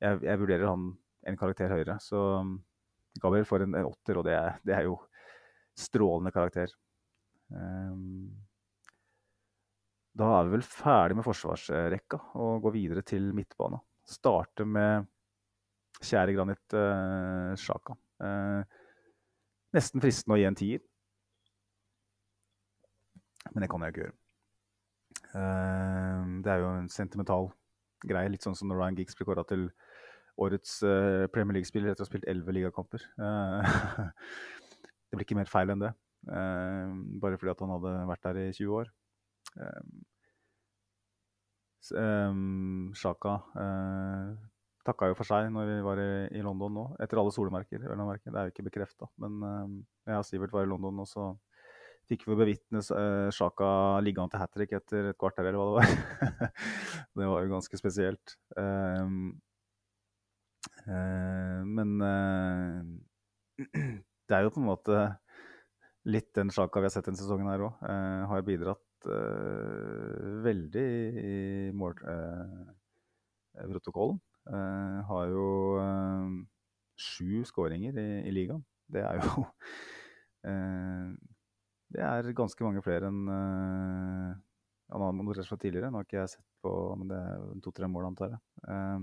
jeg, jeg, vurderer han en karakter høyere. Så um, Gabriel får en, en åtter, og det er, det er, jo strålende karakter. Um, da er vi vel ferdig med forsvarsrekka og går videre til midtbane. Starte med kjære Granit eh, Sjaka. Eh, nesten fristende å gi en tier. Men det kan jeg ikke gjøre. Eh, det er jo en sentimental greie, litt sånn som når Ryan Giggs blir kåra til årets uh, Premier League-spiller etter å ha spilt elleve ligakamper. Uh, [LAUGHS] det blir ikke mer feil enn det. Uh, bare fordi han hadde vært der i 20 år. Um, Sjaka takka jo for seg når vi var i, i London nå, etter alle solmerker. Det er jo ikke bekrefta. Men uh, jeg og Sivert var i London, og så fikk vi bevitne uh, Sjaka ligge an til hat trick etter et kvarter, eller hva det var. [LAUGHS] det var jo ganske spesielt. Uh, uh, men [CLEARS THROAT] det er jo på en måte litt den Sjaka vi har sett denne sesongen her òg. har bidratt veldig i målprotokollen. Uh, har jo uh, sju skåringer i, i, ligaen. Det er jo uh, [LAUGHS] Det er ganske mange flere enn uh, han har fra tidligere. Nå har ikke jeg sett på men det er to-tre mål, antar jeg. Uh,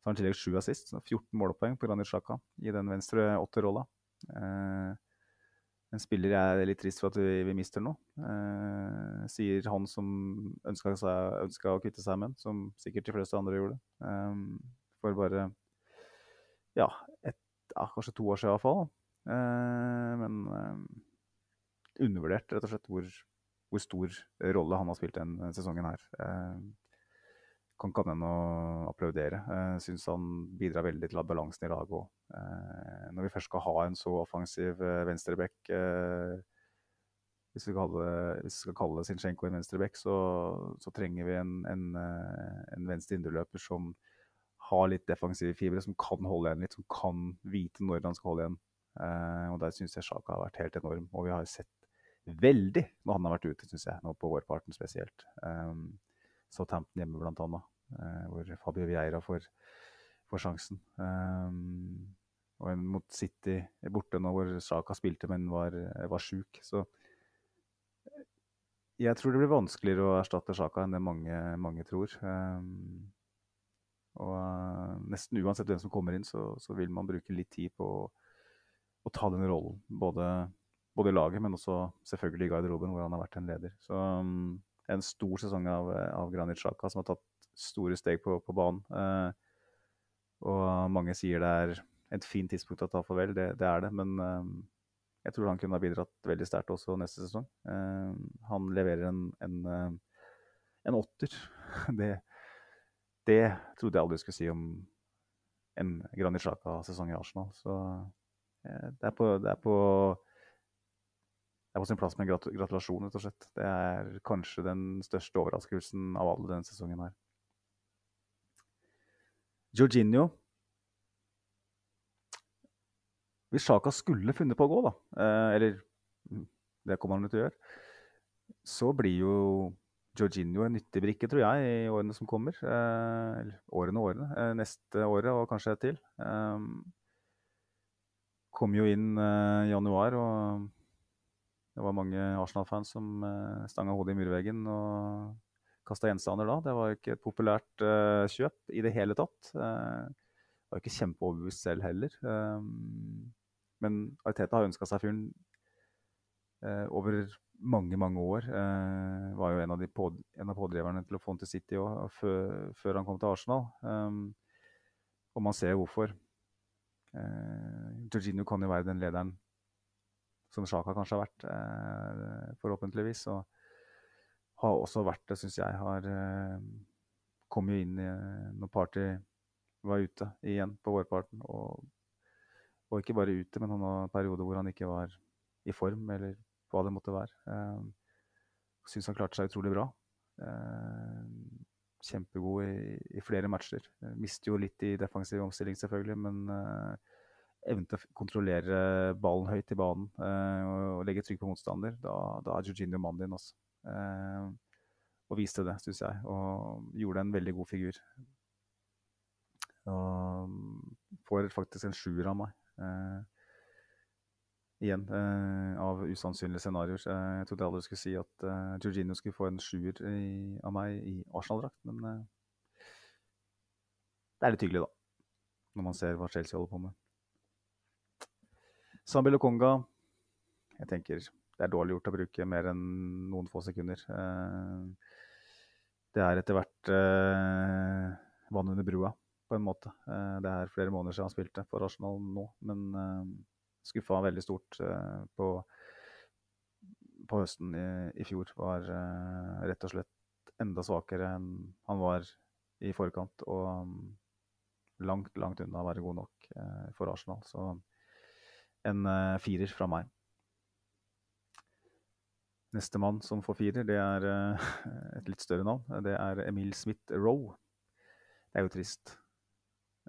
så har han i tillegg sju assist, 14 målpoeng på Granit Xhaka i den venstre åtterrolla. Uh, en spiller jeg er litt trist for at vi, vi mister nå. Eh, sier han som ønska, å kvitte seg med den, som sikkert de fleste andre gjorde. Eh, for bare ja, et, ja, kanskje to år siden iallfall. Eh, men eh, undervurdert, rett og slett, hvor, hvor, stor rolle han har spilt denne sesongen her. Kan ikke annet enn applaudere. Jeg eh, syns han bidrar veldig til at balansen i laget òg. Eh, når vi først skal ha en så offensiv eh, venstreback hvis vi, skal kalle Zinchenko en venstreback, så, så trenger vi en, en, en venstre indreløper som har litt defensive fibre, som kan holde igjen litt, som kan vite når han skal holde igjen. og Der syns jeg Sjaka har vært helt enorm. Og vi har sett veldig når han har vært ute, syns jeg, nå på vårparten spesielt. Um, Southampton hjemme, blant annet. Eh, hvor Fabio Vieira får, får sjansen. Um, og en mot City borte nå hvor Saka spilte, men var, var sjuk. Så jeg tror det blir vanskeligere å erstatte Saka enn det mange, mange tror. Um, og nesten uansett hvem som kommer inn, så, så, vil man bruke litt tid på å, å ta den rollen. Både, både, i laget, men også selvfølgelig i garderoben, hvor han har vært en leder. Så um, en stor sesong av, av Granit Saka som har tatt store steg på, på banen. Eh, og mange sier det er et fint tidspunkt å ta farvel, det, det er det. Men eh, jeg tror han kunne ha bidratt veldig sterkt også neste sesong. Eh, han leverer en, en, en åtter. [LAUGHS] Det, det, trodde jeg aldri skulle si om en Granit Xhaka-sesong i Arsenal. Så det er på, det er på det er på sin plass med en gratulasjon, rett og slett. Det er kanskje den største overraskelsen av alle denne sesongen her. Jorginho Hvis Sjaka skulle funnet på å gå, da, eh, eller mm, det kommer han til å gjøre, så blir jo Jorginho en nyttig brikke, tror jeg, i årene som kommer. Eh, eller årene og årene. Eh, neste året og kanskje til. Kom jo inn i januar og det var mange Arsenal-fans som stanga hodet i murveggen og kasta gjenstander da. Det var jo ikke et populært uh, kjøp i det hele tatt. Uh, var jo ikke kjempeoverbevist selv heller. Um, men Ariteta har ønska seg fyren uh, over mange, mange år. Uh, var jo en av, på, en av, pådriverne til å få han til City også, før, før, han kom til Arsenal. Um, og man ser hvorfor. Uh, Jorginho kan jo være den lederen som Sjaka kanskje har vært, forhåpentligvis. Og har også vært det, syns jeg. Har eh, kom jo inn i, når Party var ute igjen på vårparten. Og, og ikke bare ute, men han har perioder hvor han ikke var i form, eller hva det måtte være. Eh, syns han klarte seg utrolig bra. Eh, kjempegod i, i, flere matcher. Mister jo litt i defensiv omstilling, selvfølgelig, men eh, evnen til å kontrollere ballen høyt i banen eh, og legge trykk på motstander, da, da er Jorginho mannen din. Også. Eh, og viste det, syns jeg. Og gjorde en veldig god figur. Og får faktisk en sjuer av meg. Eh, igjen, eh, av usannsynlige scenarioer. Jeg trodde aldri skulle si at eh, Jorginho skulle få en sjuer av meg i Arsenal-drakt, men det er litt hyggelig, da. Når man ser hva Chelsea holder på med. Sambi Lokonga Jeg tenker det er dårlig gjort å bruke mer enn noen få sekunder. Eh, det er etter hvert eh, vann under brua, på en måte. Eh, det er flere måneder siden han spilte for Arsenal nå, men skuffa veldig stort på, på høsten i, i, fjor. Var rett og slett enda svakere enn han var i forkant. Og langt, langt unna å være god nok for Arsenal. Så en firer fra meg. Nestemann som får firer, det er eh, et litt større navn. Det er Emil Smith Roe. Det er jo trist.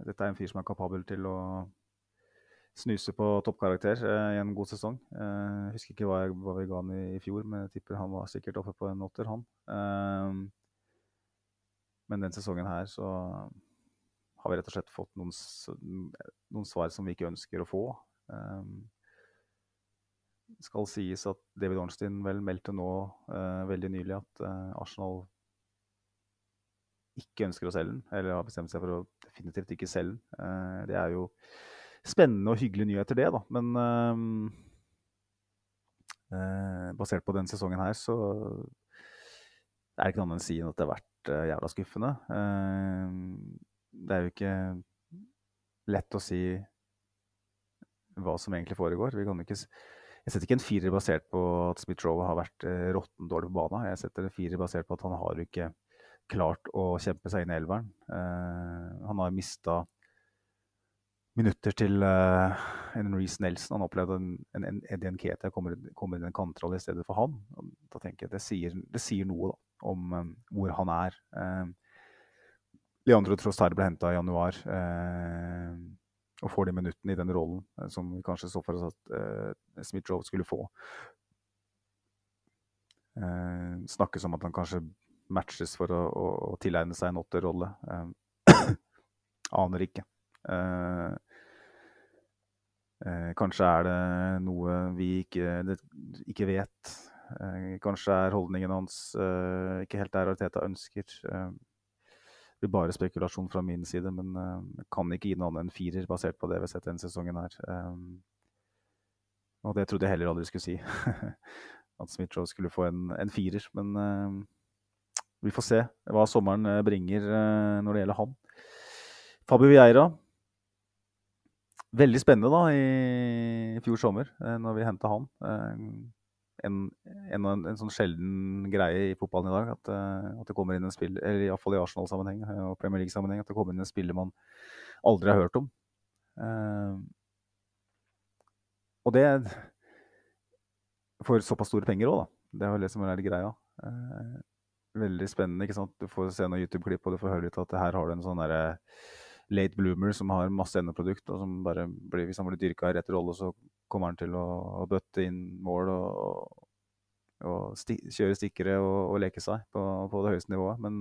Dette er en fyr som er kapabel til å snuse på toppkarakter eh, i en god sesong. Eh, jeg husker ikke hva, jeg, hva, vi ga han i, i, fjor, men jeg tipper han var sikkert oppe på en åtter, han. Eh, men den sesongen her så har vi rett og slett fått noen, noen svar som vi ikke ønsker å få. Um, skal sies at David Ornstein vel meldte nå uh, veldig nylig at uh, Arsenal ikke ønsker å selge den, eller har bestemt seg for å definitivt ikke selge den. Uh, det er jo spennende og hyggelige nyheter, det, da. Men basert på den sesongen her, så er det ikke noe annet enn å si at det har vært jævla skuffende. det er jo ikke lett å si hva som egentlig foregår. Vi kan ikke, jeg setter ikke en firer basert på at Smith Rowe har vært eh, råtten dårlig på banen. Jeg setter en firer basert på at han har ikke klart å kjempe seg inn i elveren. Eh, han har mista minutter til uh, en Reece Nelson. Han opplevde en, en, en Eddie Nketia kommer, kommer inn en kantrolle i stedet for han. Da tenker jeg Det sier, det sier noe da, om um, hvor han er. Uh, Leandro Trostar ble henta i januar. Uh, og får de minuttene i den rollen eh, som vi kanskje så for oss at uh, Smith-Joe skulle få. Uh, snakkes om at han kanskje matches for å, å, å tilegne seg en åtterrolle. Uh, [CLEARS THROAT] aner ikke. Uh, kanskje er det noe vi ikke, det, ikke vet. kanskje er holdningen hans ikke helt der Arteta ønsker blir bare spekulasjon fra min side, men jeg kan ikke gi noe annet enn firer basert på det vi har sett denne sesongen her. Um, og det trodde jeg heller aldri skulle si. [LAUGHS] At Smith-Roe skulle få en, en, firer. Men uh, vi får se hva sommeren bringer når det gjelder han. Fabio Vieira. Veldig spennende da i fjor sommer, når vi henta han en, en, en, sånn sjelden greie i fotballen i dag. At, uh, at det kommer inn en spiller, eller iallfall i Arsenal-sammenheng eh, og Premier League-sammenheng, at det kommer inn en spiller man aldri har hørt om. Uh, og det for såpass store penger òg, da. Det er vel det som er greia. Uh, veldig spennende. ikke sant? Du får se noen YouTube-klipp og du får høre litt at her har du en sånn derre late bloomer som har masse endeprodukt, og som bare blir, hvis han blir dyrka i rett rolle, så kommer han til å, å bøtte inn mål og, og sti, kjøre stikkere og, og, leke seg på, på, det høyeste nivået. Men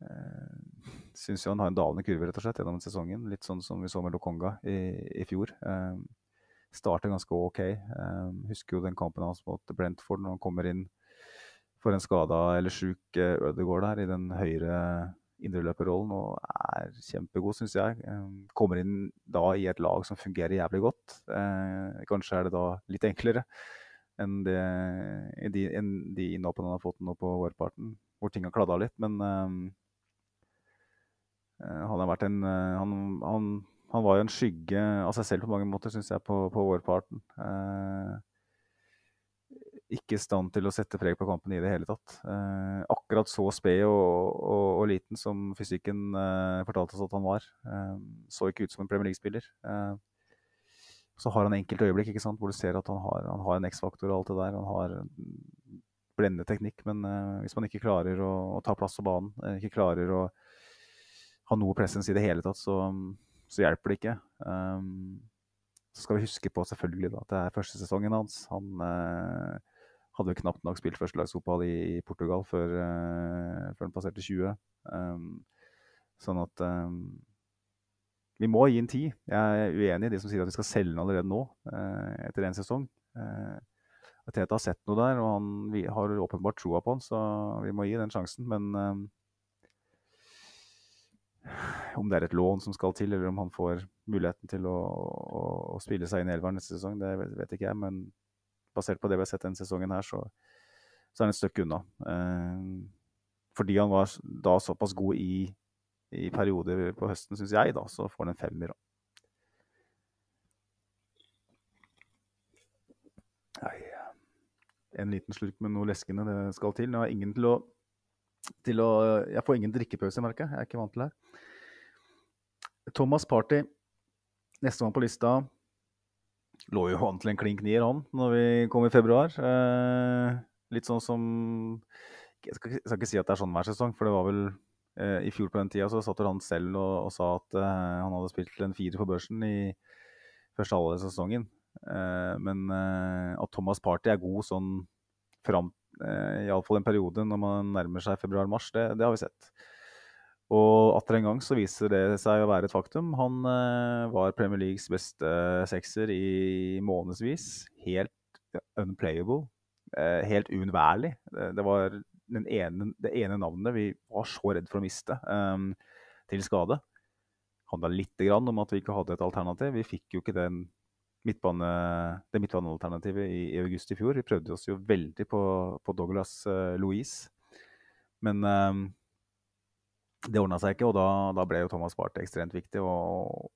eh, syns jo han har en dalende kurve rett og slett gjennom sesongen. Litt sånn som vi så med Lokonga i, i fjor. Eh, starter ganske OK. Eh, husker jo den kampen hans mot Brentford når han kommer inn for en skada eller sjuk eh, Ødegaard der i den høyre indreløperrollen og er kjempegod, syns jeg. Kommer inn da i et lag som fungerer jævlig godt. Eh, kanskje er det da litt enklere enn, det, de, enn de innhoppene han har fått nå på vårparten, hvor ting har kladda litt. Men um, han har vært en han, han, han, var jo en skygge av seg selv på mange måter, syns jeg, på, på vårparten. Ikke i stand til å sette preg på kampen i det hele tatt. Eh, akkurat så sped og, og, og, liten som fysikken eh, fortalte oss at han var. Eh, så ikke ut som en Premier League-spiller. Eh, så har han enkelte øyeblikk sant, hvor du ser at han har, han har en X-faktor og alt det der. Han har blendende teknikk, men eh, hvis man ikke klarer å, å, ta plass på banen, eh, ikke klarer å ha noe presens i det hele tatt, så, så hjelper det ikke. så skal vi huske på selvfølgelig da, at det er første sesongen hans. Han hadde jo knapt nok spilt førstelagsfotball i, i Portugal før, uh, før han passerte 20. Um, sånn at um, vi må gi en tid. Jeg er uenig i de som sier at vi skal selge den allerede nå, uh, etter én sesong. Uh, Teta har sett noe der, og han vi har åpenbart troa på han, så vi må gi den sjansen. Men um, om det er et lån som skal til, eller om han får muligheten til å, å, å spille seg inn i elveren neste sesong, det vet, vet ikke jeg. men basert på det vi har sett denne sesongen her, så, så er han et stykke unna. Eh, fordi han var da såpass god i, i perioder på høsten, syns jeg, da, så får han en femmer. Nei, en liten slurk med noe leskende det skal til. Jeg har ingen til å, til å Jeg får ingen drikkepause, merker jeg. Jeg er ikke vant til det her. Thomas Party, nestemann på lista, lå jo an til en klink nier, han, når vi kom i februar. Eh, litt sånn som Jeg skal, jeg skal ikke si at det er sånn hver sesong, for det var vel eh, I fjor på den tida så satt han selv og, og sa at eh, han hadde spilt en firer på børsen i første halvdel av sesongen. Eh, men eh, at Thomas Party er god sånn fram eh, Iallfall en periode når man nærmer seg februar-mars, det, det har vi sett. Og atter en gang så viser det seg å være et faktum. Han eh, var Premier Leagues beste sekser i månedsvis. Helt unplayable. Eh, helt uunnværlig. Det, det var ene, det ene navnet vi var så redd for å miste eh, til skade. Handla litt grann om at vi ikke hadde et alternativ. Vi fikk jo ikke den midtbane, det midtbanealternativet i, i august i fjor. Vi prøvde oss jo veldig på, på Douglas eh, Louise. Men eh, det ordna seg ikke, og da, da ble jo Thomas Barth ekstremt viktig. Og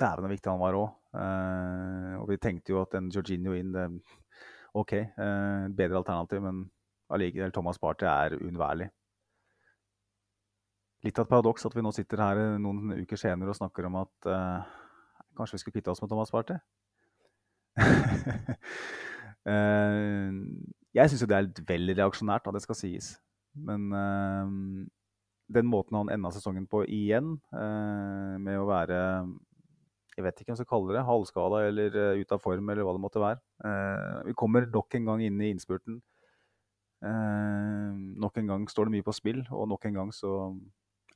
dæven så viktig han var òg. Eh, og vi tenkte jo at en Jorginho inn det, OK, eh, bedre alternativ, men allikevel Thomas Barth er uunnværlig. Litt av et paradoks at vi nå sitter her noen uker senere og snakker om at eh, kanskje vi skulle kvitte oss med Thomas Barth. [LAUGHS] Eh, jeg syns jo det er litt vel reaksjonært, da det skal sies. Men eh, den måten han enda sesongen på igjen, eh, med å være Jeg vet ikke hva jeg skal kalle det. Halvskada eller uh, ute av form eller hva det måtte være. Eh, vi kommer nok en gang inn i innspurten. Eh, nok en gang står det mye på spill, og nok en gang så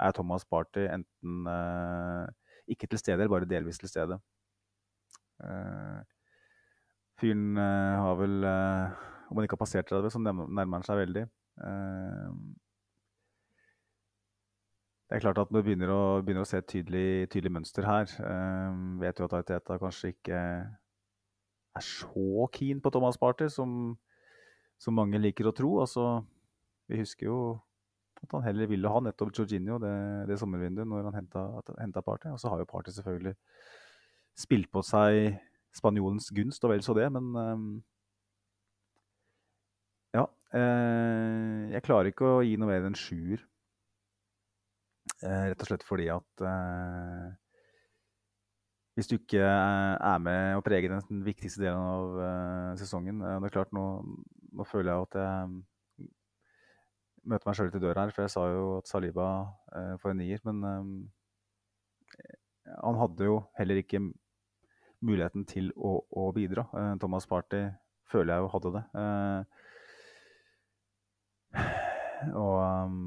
er Thomas Party enten eh, ikke til stede eller bare delvis til stede. Eh, fyren eh, har vel Om han ikke har passert 30, så nærmer han seg veldig. Det er klart at Når vi begynner å, begynner å se et tydelig, tydelig, mønster her eh, Vet jo at Ariteta kanskje ikke er så keen på Thomas Party som, som, mange liker å tro. Altså, vi husker jo at han heller ville ha nettopp Jorginho det, det sommervinduet når han henta Party. Og så har jo Party selvfølgelig spilt på seg spanjolens gunst, og vel så det, men eh, Ja. Eh, jeg klarer ikke å gi noe mer enn sjuer. Eh, rett og slett fordi at eh, hvis du ikke eh, er med og preger den viktigste delen av sesongen Det er klart, nå, nå, føler jeg at jeg møter meg sjøl til døra her, for jeg sa jo at Saliba får en nier. Men han hadde jo heller ikke muligheten til å, å bidra. Thomas Party føler jeg jo hadde det. og um,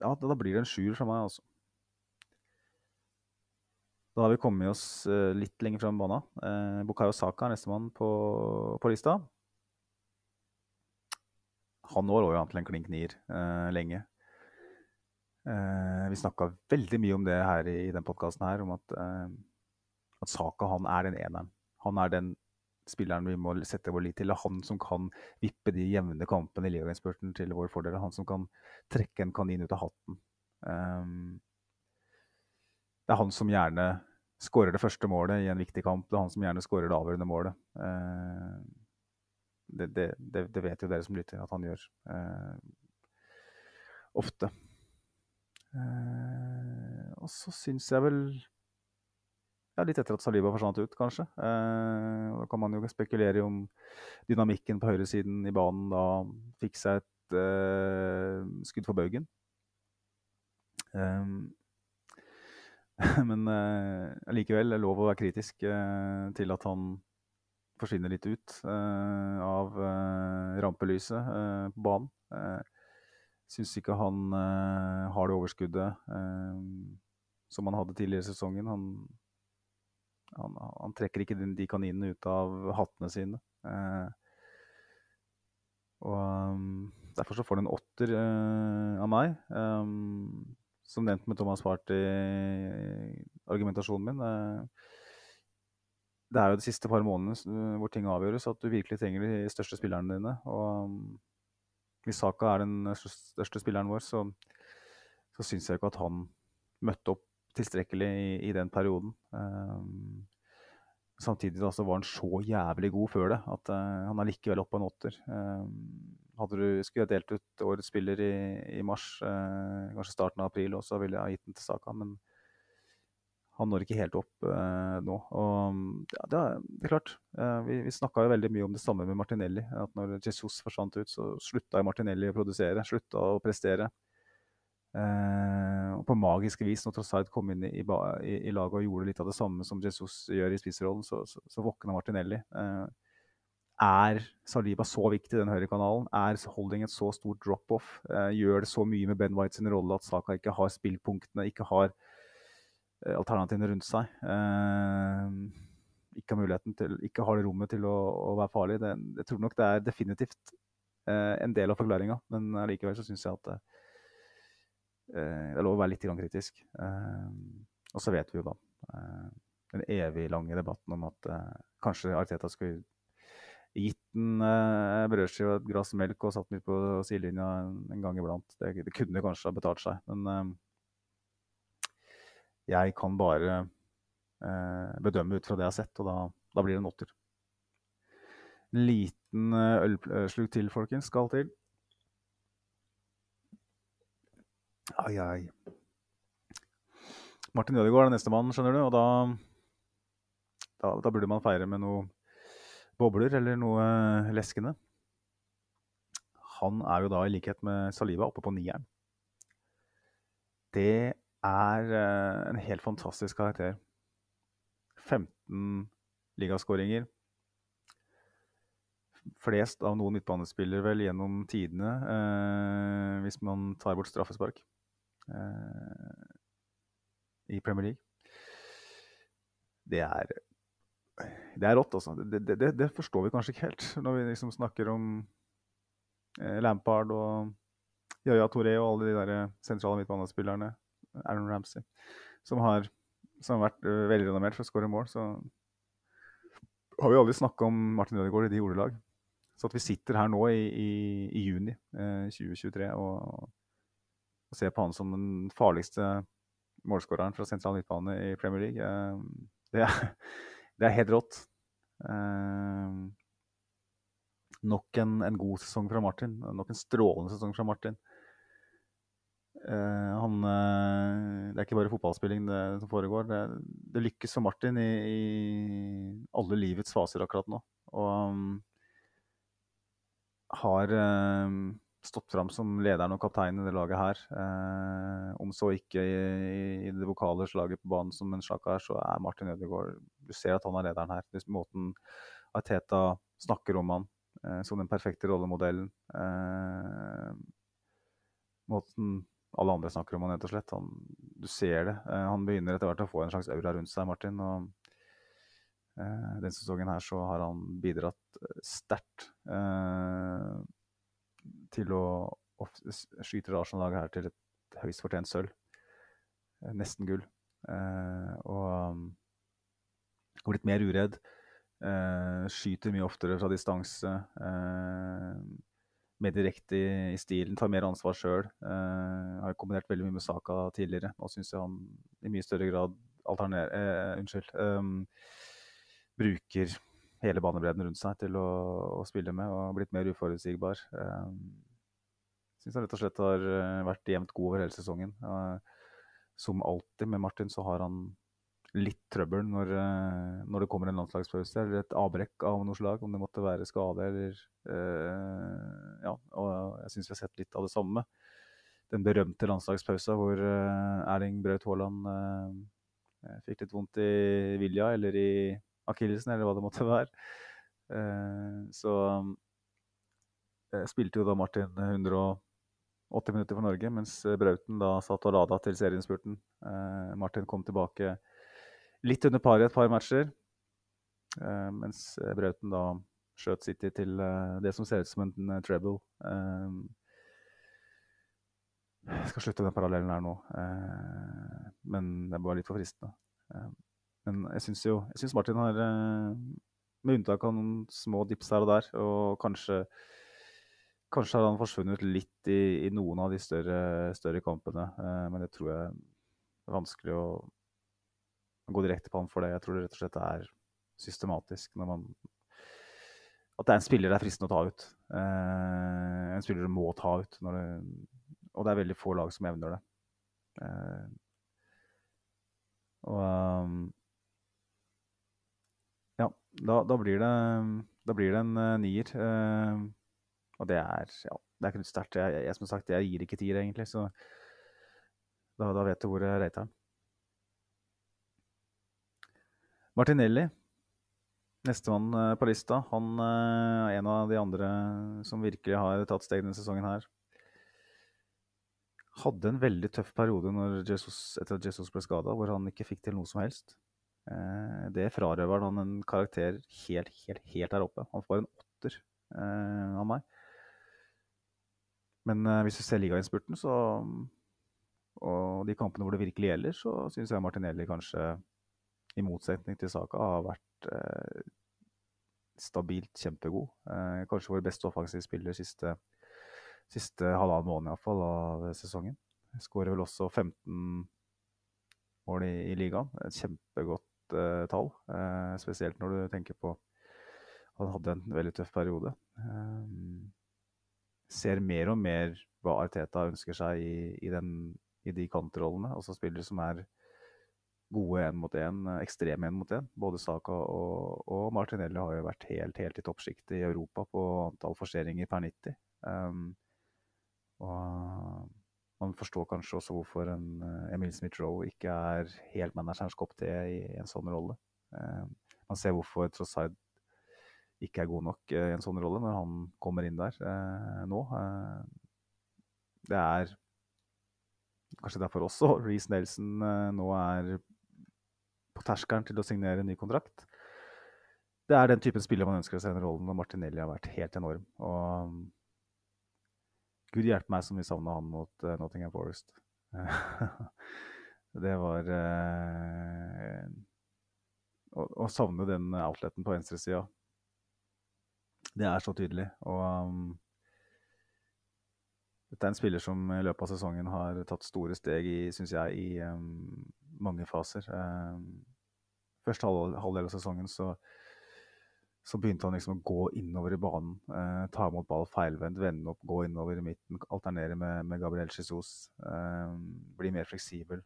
ja, da blir det en sjuer fra meg, altså. Da har vi kommet oss uh, litt lenger fram banen. Uh, Bukayo Saka er nestemann på, på lista. Han lå jo an til en klink nier uh, lenge. Vi snakka veldig mye om det her i, i den podkasten her, om at, at Saka han er den eneren. Han er den spilleren vi må sette vår lit til. Det er han som kan vippe de jevne kampene i ligainnspurten til vår fordel. Han som kan trekke en kanin ut av hatten. Um, det er han som gjerne skårer det første målet i en viktig kamp. Det er han som gjerne skårer det avgjørende målet. Uh, det, det, det, det, vet jo dere som lytter, at han gjør. Uh, ofte. Uh, og så syns jeg vel ja, litt etter at Saliba forsvant ut, kanskje. Eh, da kan man jo spekulere om dynamikken på høyresiden i banen da fikk seg et eh, skudd for baugen. Eh, [LAUGHS] men eh, likevel er lov å være kritisk eh, til at han forsvinner litt ut eh, av eh, rampelyset på banen. Syns ikke han har det overskuddet som han hadde tidligere i sesongen. Han han, han, trekker ikke de kaninene ut av hattene sine. Eh, og um, Derfor så får han en åtter eh, av meg. Um, som nevnt med Thomas Party-argumentasjonen min. Eh, det er jo de siste par månedene hvor ting avgjøres, at du virkelig trenger de største spillerne dine. Og um, hvis Saka er den største spilleren vår, så, så syns jeg ikke at han møtte opp tilstrekkelig i, i den perioden. Um, samtidig da, så var han så jævlig god før det at uh, han er likevel oppe på en åtter. Um, hadde du skulle jeg delt ut årets spiller i, i mars, uh, kanskje starten av april også, ville jeg ha gitt den til Saka. Men han når ikke helt opp uh, nå. Og ja, det, er, det, er, klart. Vi vi snakka jo veldig mye om det samme med Martinelli. At når Jesus forsvant ut, så slutta Martinelli å produsere. Slutta å prestere. Uh, og på magiske vis, når Trossard kom inn i, i, i, laget og gjorde litt av det samme som Jesus gjør i spissrollen, så, så, så våkna Martinelli. er Saliba så viktig i den høyrekanalen? Er holding et så stort drop-off? gjør det så mye med Ben White sin rolle at Saka ikke har spillpunktene, ikke har alternativene rundt seg. Ikke har muligheten til, ikke har det rommet til å, å være farlig. Det, jeg tror nok det er definitivt en del av forklaringa, men allikevel så syns jeg at det, det er lov å være litt kritisk. og så vet vi jo da den evig lange debatten om at kanskje Arteta skulle gitt en eh, brødskive og et glass melk og satt den litt på sidelinja en, gang iblant. Det, det, kunne kanskje ha betalt seg, men jeg kan bare eh, bedømme ut fra det jeg har sett, og da, da blir det en åtter. En liten eh, ølsluk til, folkens, skal til. Ai, ai. Martin Ødegaard er nestemann, skjønner du. Og da, da, da, burde man feire med noe bobler eller noe leskende. Han er jo da i likhet med Saliba oppe på nieren. Det er eh, en helt fantastisk karakter. 15 ligaskåringer. Flest av noen midtbanespillere vel gjennom tidene, eh, hvis man tar bort straffespark eh, i Premier League. Det er, det er rått, altså. Det, det, det, forstår vi kanskje ikke helt [LAUGHS] når vi liksom snakker om eh, Lampard og Yaya Toré og alle de der sentrale midtbanespillerne. Aaron Ramsey, som har, som har vært uh, veldig renommert for å skåre mål, så har vi aldri snakka om Martin Ødegaard i de ordelag. Så at vi sitter her nå i, i, i juni eh, 2023 og, og, ser på han som den farligste målskåreren fra sentral midtbane i Premier League, eh, det, er, [LAUGHS] det, er, helt rått. Eh, nok en, en, god sesong fra Martin. Nok en strålende sesong fra Martin. Uh, han, det er ikke bare fotballspilling det, som foregår. Det, det lykkes for Martin i, i, alle livets faser akkurat nå. Og um, har uh, stått fram som lederen og kapteinen i det laget her. om så ikke i, i, det vokale slaget på banen som en slakk er, så er Martin Ødegaard Du ser at han er lederen her. Måten Ateta snakker om han som den perfekte rollemodellen. måten alle andre snakker om han rett og slett. Han, du ser det. Uh, han begynner etter hvert å få en slags aura rundt seg, Martin. og uh, Denne sesongen her så har han bidratt eh, sterkt uh, til å, å skyte Arsenal-laget her til et høyst fortjent sølv. nesten gull. og um, har blitt mer uredd. skyter mye oftere fra distanse. Eh, mer direkte i, i, stilen, tar mer ansvar sjøl. Uh, har kombinert veldig mye med Saka tidligere. Nå syns jeg han i mye større grad alterner... Uh, unnskyld. Um, bruker hele banebredden rundt seg til å, å spille med, og blitt mer uforutsigbar. Jeg syns han rett og slett har uh, vært jevnt god over hele sesongen. Uh, som alltid med Martin så har han litt trøbbel når, uh, når, det kommer en landslagspause eller et avbrekk av noe slag, om det måtte være skade eller Ja, og jeg syns vi har sett litt av det samme. Den berømte landslagspausa hvor Erling Braut Haaland fikk litt vondt i vilja eller i akillesen, eller hva det måtte være. så spilte jo da Martin 180 minutter for Norge, mens Brauten da satt og lada til serieinnspurten. Martin kom tilbake litt under par i et par matcher. Mens Brauten da skjøt City til det som ser ut som en treble. jeg skal slutte den parallellen her nå, men det bare litt for fristende. Men jeg syns jo jeg synes Martin har, med unntak av noen små dips her og der, og kanskje Kanskje har han forsvunnet litt i, i noen av de større, større kampene, men det tror jeg er vanskelig å gå direkte på han for det. Jeg tror det rett og slett er systematisk når man At det er en spiller det er fristende å ta ut. Eh, en spiller du må ta ut. Det, og det er veldig få lag som evner det. Eh, og da, da, blir det, da blir det en uh, nier. Uh, og det er ja, det er ikke sterkt. Jeg, jeg, som sagt, jeg gir ikke tier, egentlig. Så da, da vet du hvor jeg reiter den. Martinelli, nestemann uh, på lista, han er en av de andre som virkelig har tatt steg denne sesongen her. Hadde en veldig tøff periode Jesus, etter at Jesus ble skada, hvor han ikke fikk til noe som helst. Eh, det frarøver han en karakter helt, helt, helt der oppe. Han får en åtter eh, av meg. Men eh, hvis du ser ligainnspurten, så og de kampene hvor det virkelig gjelder, så syns jeg Martinelli kanskje, i motsetning til Saka, har vært eh, stabilt kjempegod. Eh, kanskje vår beste offensive spiller siste, siste halvannen måned iallfall av sesongen. Skårer vel også 15 mål i, i ligaen. Kjempegodt uh, tall. Uh, spesielt når du tenker på at han hadde en veldig tøff periode. Uh, ser mer og mer hva Arteta ønsker seg i, i, den, i de kantrollene. Altså spillere som er gode én mot én, ekstreme én mot én. Både Saka og, og, Martinelli har jo vært helt, helt i toppsjiktet i Europa på antall forseringer per 90. Um, og man forstår kanskje også hvorfor en uh, Emil Smith-Roe ikke er helt managerens kopp te i, en sånn rolle. Uh, man ser hvorfor Trossard ikke er god nok uh, i en sånn rolle når han kommer inn der nå. det er kanskje derfor også [LAUGHS] Reece Nelson nå er på terskelen til å signere en ny kontrakt. Det er den typen spiller man ønsker å se i den rollen, og Martinelli har vært helt enorm. Og Gud hjelpe meg som vi savna han mot uh, Nottingham Forest. [LAUGHS] det var uh, å, å, savne den outleten på venstresida. Det er så tydelig. Og um, dette er en spiller som i løpet av sesongen har tatt store steg i, syns jeg, i um, mange faser. Um, første halvdel av sesongen så så begynte han liksom å gå innover i banen. Eh, ta imot ball feilvendt, vende opp, gå innover i midten. Alternere med, med Gabriel Jesus. Eh, bli mer fleksibel.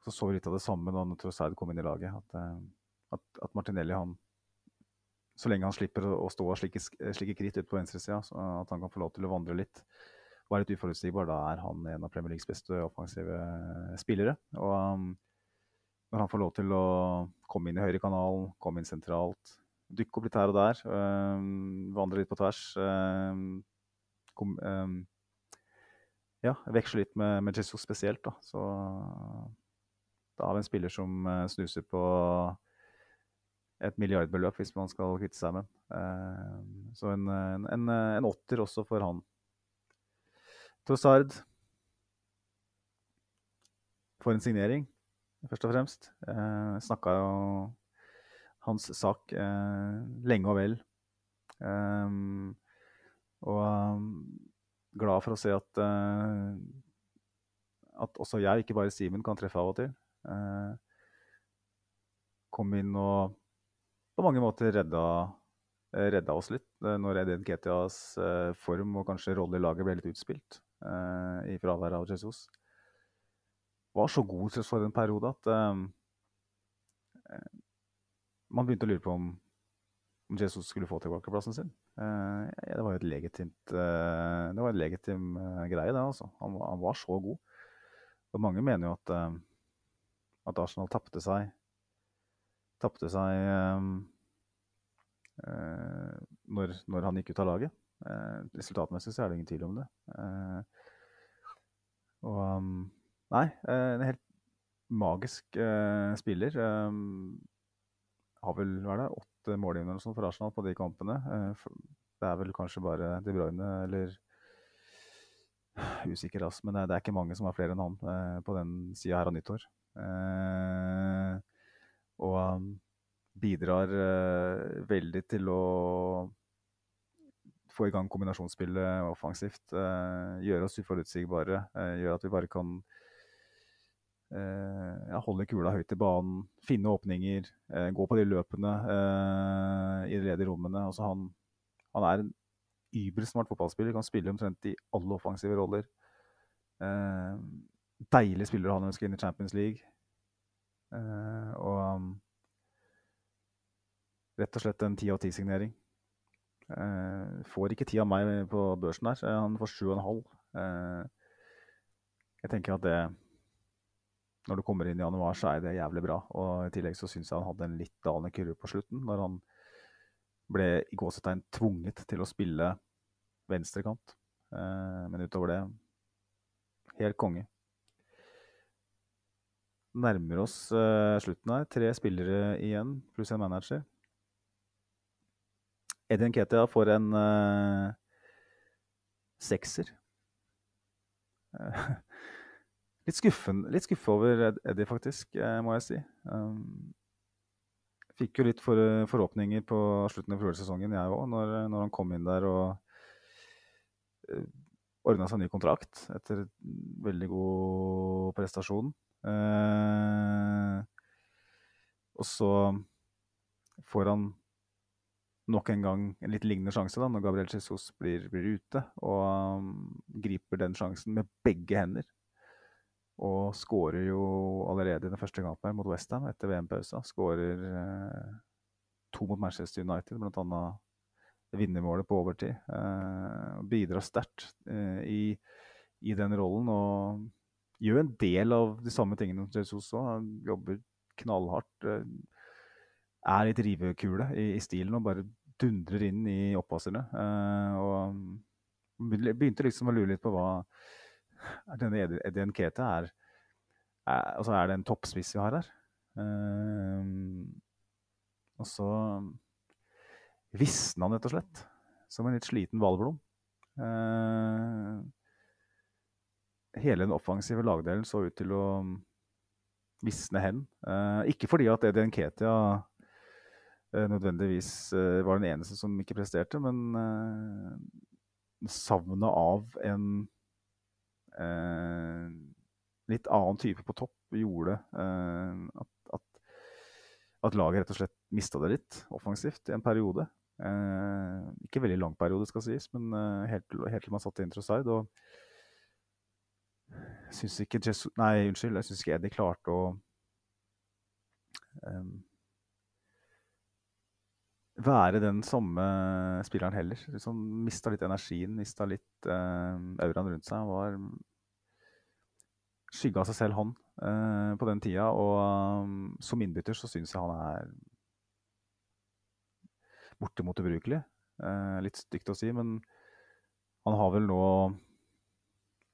Så så vi litt av det samme da Trossard kom inn i laget. At, eh, at, at, Martinelli, han, så lenge han slipper å, stå og slike, slike kritt ut på venstresida, at han kan få lov til å vandre litt, være litt uforutsigbar, da er han en av Premier Leagues beste offensive spillere. Og um, når han får lov til å komme inn i høyrekanalen, komme inn sentralt, dukke opp litt her og der, øh, vandre litt på tvers øh, kom, øh, Ja, veksle litt med, med, Jesus spesielt, da. Så da har vi en spiller som snuser på et milliardbeløp hvis man skal kvitte seg med den. så en, en, en, åtter også for han. Trossard. For en signering først og fremst. Snakka jo hans sak eh, lenge og vel. Um, og um, glad for å se at, at også jeg, ikke bare Simen, kan treffe av og til. Kom inn og på mange måter redda, redda oss litt når Eden Ketias form og kanskje rolle i laget ble litt utspilt i fraværet av Jesus var så god for en periode at man begynte å lure på om, om Jesus skulle få tilbake plassen sin. Uh, det var jo et legitimt uh, det var en legitim greie, det. altså. Han, han, var så god. Og mange mener jo at, at Arsenal tapte seg Tapte seg når, når, han gikk ut av laget. resultatmessig så er det ingen tvil om det. og um, Nei, eh, en helt magisk spiller. Um, har vel hva er det, åtte målgivere for Arsenal på de kampene. Uh, det er vel kanskje bare De Bruyne eller Usikker, ass, men det er ikke mange som har flere enn han uh, på den sida her av nyttår. og um, bidrar veldig til å få i gang kombinasjonsspillet offensivt. gjøre oss uforutsigbare. gjøre at vi bare kan Eh, ja, holde kula høyt i banen, finne åpninger, eh, gå på de løpene eh, i de ledige rommene. Altså han, han, er en übersmart fotballspiller, kan spille omtrent i alle offensive roller. deilig spiller han skal inn i Champions League. og um, rett og slett en ti av ti-signering. Får ikke ti av meg på børsen der. Han får sju og en halv. Jeg tenker at det Når du kommer inn i januar, så er det jævlig bra. Og i tillegg så syns jeg han hadde en litt dalende kurve på slutten, når han ble i gåsetegn tvunget til å spille venstrekant. Uh, men utover det helt konge. Nærmer oss slutten her. Tre spillere igjen, pluss en manager. Edin Ketia får en uh, sekser. [LAUGHS] Litt, skuffen, litt skuffa over Eddie, faktisk, uh, må jeg si. Um, fikk jo litt for, forhåpninger på slutten av fjorårssesongen, jeg òg, når, når, han kom inn der og uh, ordna seg ny kontrakt etter veldig god prestasjon. Uh, og så får han nok en gang en litt lignende sjanse da, når Gabriel Jesus blir, blir ute. Og um, griper den sjansen med begge hender. Og skårer jo allerede i den første kampen mot Westham etter VM-pausa. Skårer eh, to mot Manchester United, bl.a. vinnermålet på overtid. Eh, bidrar sterkt eh, i, i, den rollen og gjør en del av de samme tingene som Jesus òg. Han jobber knallhardt. Eh, er litt rivekule i, i, stilen og bare dundrer inn i oppvaskerne. Uh, og begynte liksom å lure litt på hva denne Eddie Nkete er, er, altså er det en toppspiss vi har her? Uh, og så visna han rett og slett, som en litt sliten hvalblom. Uh, hele den offensive lagdelen så ut til å visne hen. Uh, ikke fordi at Eddie Nketia uh, nødvendigvis uh, var den eneste som ikke presterte, men uh, savnet av en litt annen type på topp gjorde at, at, at, laget rett og slett mista det litt offensivt i en periode. ikke veldig lang periode, skal sies, men helt, helt til man satte inn Trossard. Og syns ikke Jesus, Nei, unnskyld, jeg syns ikke Eddie klarte å um, være den samme spilleren heller. Liksom mista litt energien, mista litt uh, rundt seg. Var skygga seg selv, han, uh, på den tida. Og um, som innbytter så syns jeg han er bortimot ubrukelig. Uh, litt stygt å si, men han har vel nå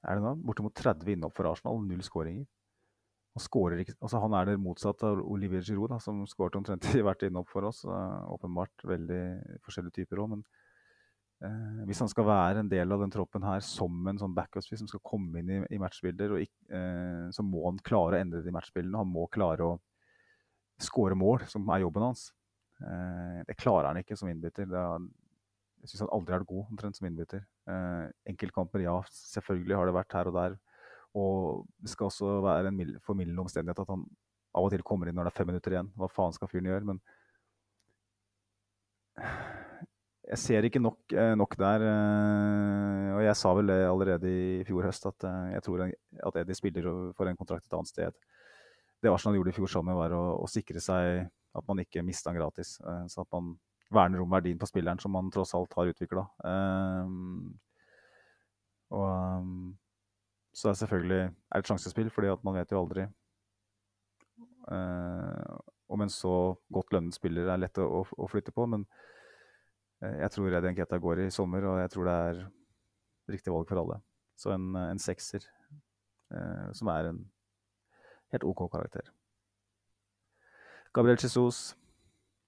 er det nå, bortimot 30 innhopp for Arsenal, null skåringer. Han, ikke, altså han er det motsatte av Olivier Giroud, da, som skåret omtrent i hvert innhopp for oss. Åpenbart veldig forskjellige typer òg, men eh, hvis han skal være en del av den troppen her som en sånn backup-spiss som skal komme inn i, i matchbilder, uh, så må han klare å endre de matchbildene. Han må klare å skåre mål, som er jobben hans. Eh, det klarer han ikke som innbytter. Er, jeg syns han aldri har vært god omtrent som innbytter. enkeltkamper, ja, selvfølgelig har det vært her og der og det skal også være en formildende omstendighet at han av og til kommer inn når det er fem minutter igjen. Hva faen skal fyren gjøre? Men jeg ser ikke nok, eh, nok der. Eh, og jeg sa vel det allerede i fjor høst, at eh, jeg tror at Eddie spiller for en kontrakt et annet sted. Det Arsenal gjorde i fjor sommer, var å, å sikre seg at man ikke mista han gratis. Så at man verner om verdien på spilleren som man tross alt har utvikla. Og så er det selvfølgelig er et sjansespill, fordi at man vet jo aldri uh, om en så godt lønnet spiller er lett å, å flytte på. Men uh, jeg tror Eddie Nketa går i sommer, og jeg tror det er riktig valg for alle. Så en, en sekser, uh, som er en helt OK karakter. Gabriel Jesus.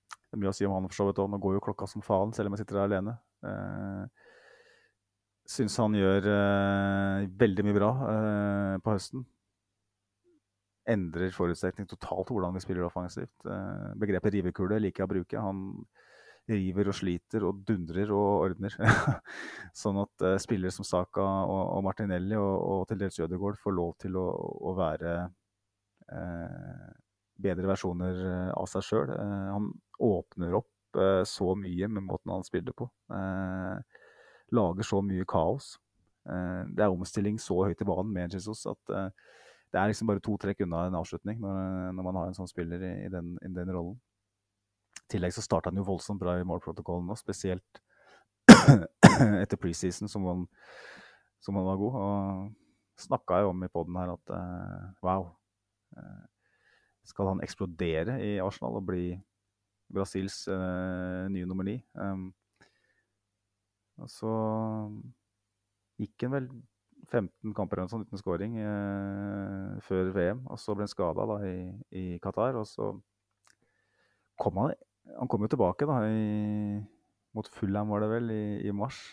Det er mye å si om han for så vidt òg. Nå går jo klokka som faen, selv om jeg sitter der alene. Uh, Syns han gjør uh, veldig mye bra uh, på høsten. Endrer forutsetning totalt hvordan vi spiller offensivt. Uh, begrepet rivekule liker jeg å bruke. Han river og sliter og dundrer og ordner. [LAUGHS] sånn at spillere som Saka og, og Martinelli og, og, til dels Ødegaard får lov til å, å være bedre versjoner av seg sjøl. han åpner opp så mye med måten han spiller på. Uh, lager så mye kaos. Eh, det er omstilling så høyt i banen med Jesus at eh, det er liksom bare to trekk unna en avslutning når, når man har en sånn spiller i, i, den, i den, rollen. I tillegg så starta han jo voldsomt bra i målprotokollen nå, spesielt [CLEARS THROAT] etter preseason, som han, som han var god. Og snakka jo om i poden her at uh, wow. Uh, skal han eksplodere i Arsenal og bli Brasils uh, nye nummer ni? Um, og så gikk han vel 15 kamper eller sånn uten scoring eh, før VM. Og så ble han skada i, i Qatar. Og så kom han Han kom jo tilbake da i, mot Fulham, var det vel, i, i mars.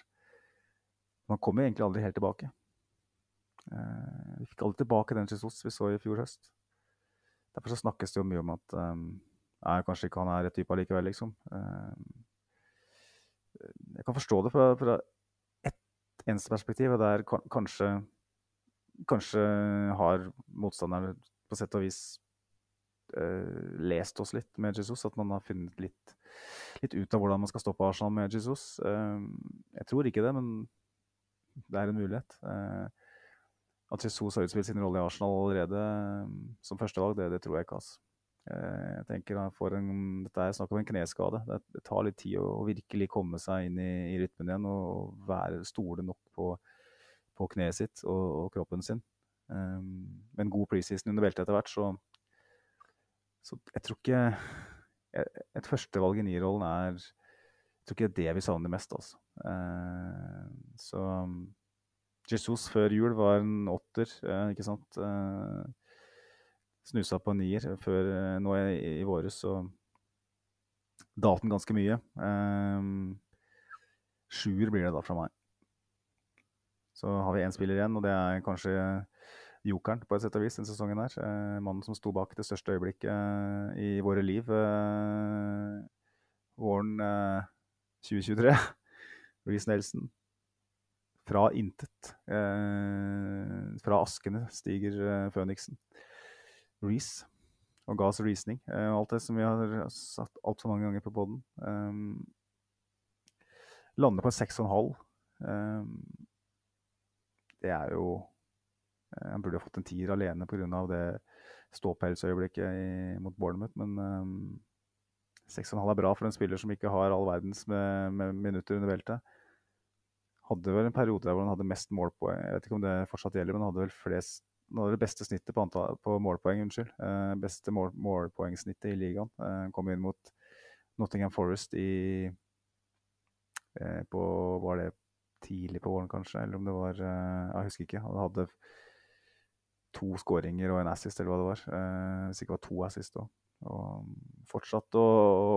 Men han kom jo egentlig aldri helt tilbake. Eh, vi fikk aldri tilbake den Jesus vi så i fjor høst. Derfor så snakkes det jo mye om at um, er kanskje ikke han er rett type allikevel, liksom. Um, jeg kan forstå det fra, fra ett eneste perspektiv, og det er kanskje Kanskje har motstanderne på sett og vis uh, lest oss litt med Jesus. At man har funnet litt, litt, ut av hvordan man skal stoppe Arsenal med Jesus. Uh, jeg tror ikke det, men det er en mulighet. Uh, at Jesus har utspilt sin rolle i Arsenal allerede som førstevalg, det, det tror jeg ikke. altså. Eh, jeg tenker en, Dette er snakk om en kneskade. Det, tar litt tid å virkelig komme seg inn i, i rytmen igjen og være stole nok på, på kneet sitt og, og, kroppen sin. Um, med en god preseason under beltet etter hvert, så, så jeg tror ikke Et førstevalg i nierrollen er Jeg tror ikke det er det vi savner mest, altså. Uh, så Jesus før jul var en åtter, uh, ikke sant. Uh, snusa på nier før eh, nå i, i våres, så daten ganske mye. Um, Sjuer blir det da fra meg. Så har vi én spiller igjen, og det er kanskje jokeren på et sett og vis denne sesongen her. Uh, mannen som sto bak det største øyeblikket i våre liv uh, våren 2023. [LAUGHS] Reece Nelson. Fra intet. fra askene stiger Føniksen. Reece og ga oss reasoning. Uh, alt det som vi har satt altfor mange ganger på poden. Um, lander på en 6,5. Um, det er jo Han burde ha fått en tier alene pga. det ståpelsøyeblikket mot Bournemouth, men um, 6,5 er bra for en spiller som ikke har all verdens med, med minutter under beltet. Hadde vel en periode der hvor han hadde mest målpoeng. Jeg vet ikke om det fortsatt gjelder, men han hadde vel flest noe av det beste snittet på, antall, på målpoeng. unnskyld. Eh, beste mål, målpoengsnittet i ligaen. Eh, kom inn mot Nottingham Forest i eh, på Var det tidlig på våren, kanskje? Eller om det var eh, Jeg husker ikke. Han hadde to skåringer og en assist, eller hva det var. Eh, hvis ikke var to assist òg. Og fortsatt å,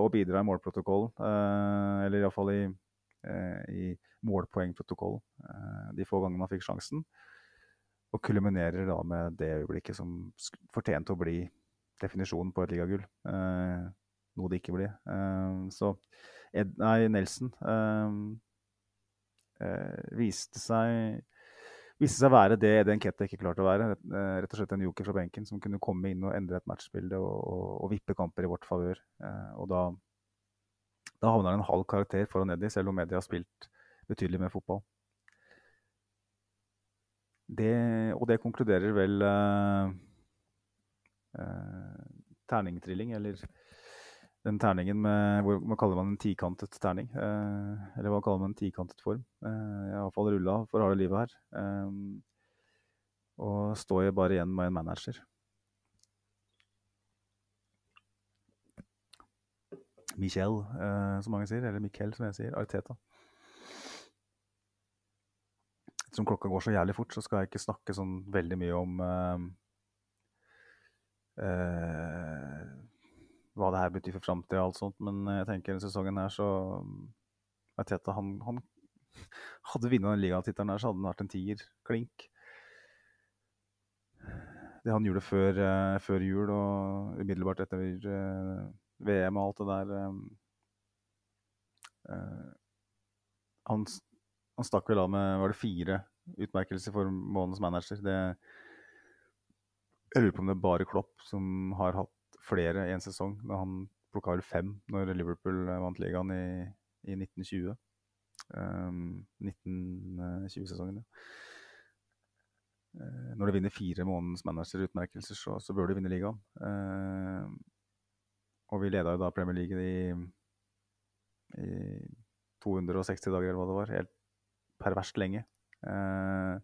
å, bidra i målprotokollen. Eh, eller iallfall i, eh, i målpoengprotokollen. de få gangene han fikk sjansen. Og kulminerer da med det øyeblikket som fortjente å bli definisjonen på et ligagull. Eh, noe det ikke blir. Eh, så Ed, nei, Nelson eh, eh viste seg viste seg være det Eden Kette ikke klarte å være. Rett, eh, og slett en joker fra benken som kunne komme inn og endre et matchbilde og, og, og vippe kamper i vårt favør. Og da, da havna han en halv karakter foran Eddie, selv om Eddie har spilt betydelig med fotball. Det, og det konkluderer vel uh, uh, terningtrilling, eller den terningen med Hva kaller man en tikantet terning? Uh, eller hva kaller man en tikantet form? Uh, Iallfall rulla for harde livet her. Um, og står jeg bare igjen med en manager. Michel, som mange sier. Eller Miquel, som jeg sier. Arteta ettersom klokka går så jævlig fort, så skal jeg ikke snakke sånn veldig mye om uh, uh, hva det her betyr for framtida og alt sånt, men jeg tenker denne sesongen her så Teta, han, han [LAUGHS] hadde vunnet den ligatittelen her, så hadde han vært en tier. Klink. Det han gjorde før, uh, før jul og umiddelbart etter VM og alt det der han han stakk vel av med var det fire utmerkelser for månedens manager. Det, jeg lurer på om det er bare Klopp som har hatt flere i en sesong. Da han plukka vel fem når Liverpool vant ligaen i, i 1920. Um, 1920-sesongen, ja. Uh, når du vinner fire månedens managerutmerkelser, så, så, bør du vinne ligaen. Uh, og vi leda jo da Premier League i, i 260 dager, eller hva det var. Helt perverst lenge. Eh,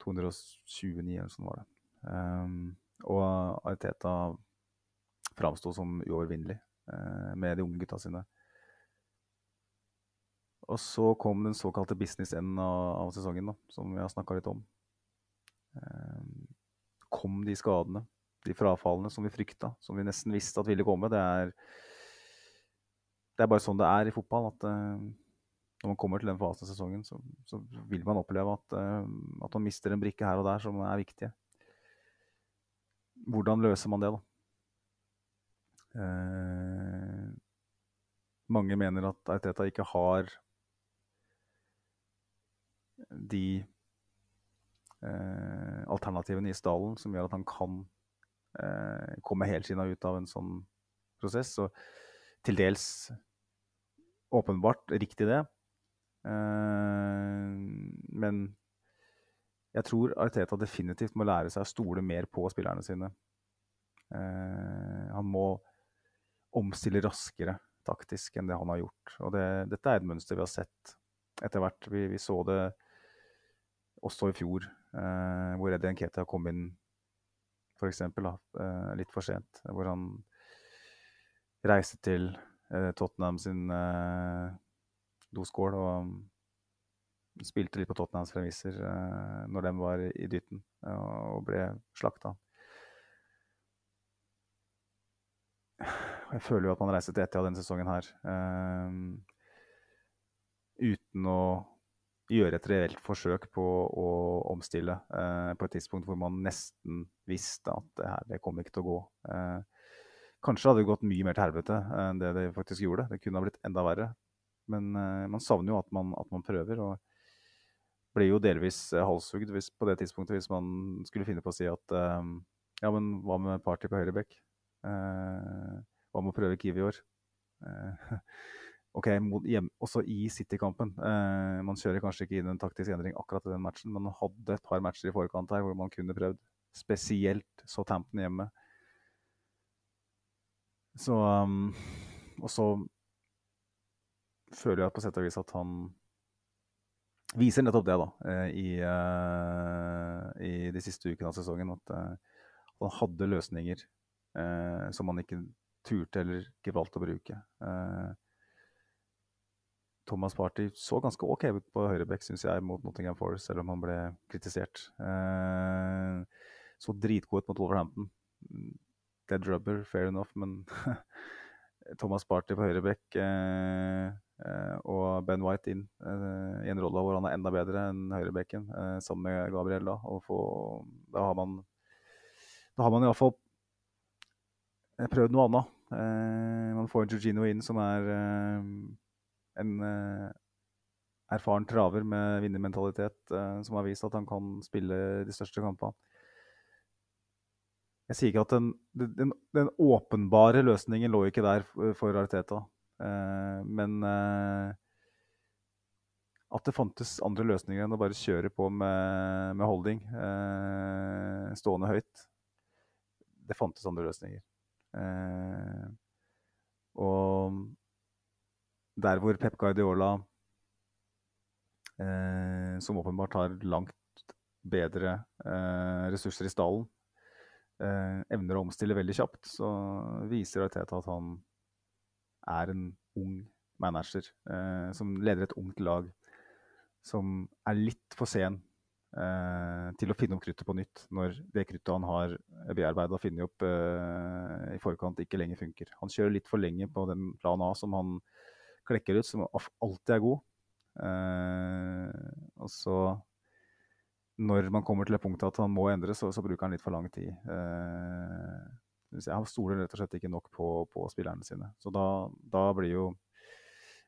229 eller sånn var det. Um, og Ariteta framsto som uovervinnelig eh, med de unge gutta sine. Og så kom den såkalte business-enden av, av, sesongen, da, som vi har snakka litt om. Um, kom de skadene, de frafallene som vi frykta, som vi nesten visste at ville komme. Det er, det er bare sånn det er i fotball. at uh, når man kommer til den fasen av sesongen, så, så vil man oppleve at, uh, at, man mister en brikke her og der som er viktige. Hvordan løser man det, da? Uh, mange mener at Arteta ikke har de eh, alternativene i stallen som gjør at han kan eh, komme helskinna ut av en sånn prosess. Så til dels åpenbart riktig, det. Eh, men jeg tror Arteta definitivt må lære seg å stole mer på spillerne sine. Eh, han må omstille raskere taktisk enn det han har gjort. Og det, dette er et mønster vi har sett etter hvert. Vi, vi så det også i fjor, eh, hvor Eddie Nketa kom inn f.eks. Eh, litt for sent. Hvor han reiste til eh, Tottenham sin eh, doskål og spilte litt på Tottenhams premisser eh, når de var i dytten, og ble slakta. Jeg føler jo at man reiser til Etia denne sesongen her eh, uten å gjøre et reelt forsøk på å omstille eh, på et tidspunkt hvor man nesten visste at det her det kom ikke til å gå. Eh, kanskje hadde det gått mye mer til helvete enn det det faktisk gjorde. Det kunne ha blitt enda verre. Men eh, man savner jo at man, at man, prøver. og ble jo delvis halshugd hvis, på det tidspunktet hvis man skulle finne på å si at uh, ja, men hva med party på høyrebekk? Uh, hva med å prøve Kiwi i år? [LAUGHS] ok, hjem, også i City-kampen. Eh, man kjører kanskje ikke inn en taktisk endring akkurat i den matchen, men man hadde et par matcher i forkant her hvor man kunne prøvd. Spesielt så Tampton hjemme. Så um, Og så føler jeg på sett og vis at han viser nettopp det da, eh, i, uh, i de siste ukene av sesongen. At uh, han hadde løsninger som han ikke turte eller ikke valgte å bruke. Thomas Party så ganske OK ut på høyrebekk, syns jeg, mot Nottingham Forest, selv om han ble kritisert. Eh, så dritgod ut mot Wolverhampton. Dead rubber, fair enough, men [LAUGHS] Thomas Party på høyre bekk eh, og Ben White inn eh, i en rolle hvor han er enda bedre enn høyrebekken, eh, sammen med Gabriel. Da, og få, da har man da har man iallfall prøvd noe annet. Eh, man får Georgino inn som er en erfaren traver med vinnermentalitet som har vist at han kan spille de største kampene. Jeg sier ikke at den, den, den åpenbare løsningen lå ikke der for Ariteta. Eh, men at det fantes andre løsninger enn å bare kjøre på med, med holding, stående høyt. Det fantes andre løsninger. og der hvor Pep Guardiola, eh, som åpenbart har langt bedre eh, ressurser i stallen, eh, evner å omstille veldig kjapt, så viser Arteta at han er en ung manager eh, som leder et ungt lag som er litt for sen eh, til å finne opp kruttet på nytt når det kruttet han har bearbeida og funnet opp eh, i forkant, ikke lenger funker. Han kjører litt for lenge på den plan A som han klekker ut, som alltid er god. Eh, og så når man kommer til det punktet at han må endre, så, så bruker han litt for lang tid. Eh, jeg stoler rett og slett ikke nok på, på spillerne sine. Så da, da, blir jo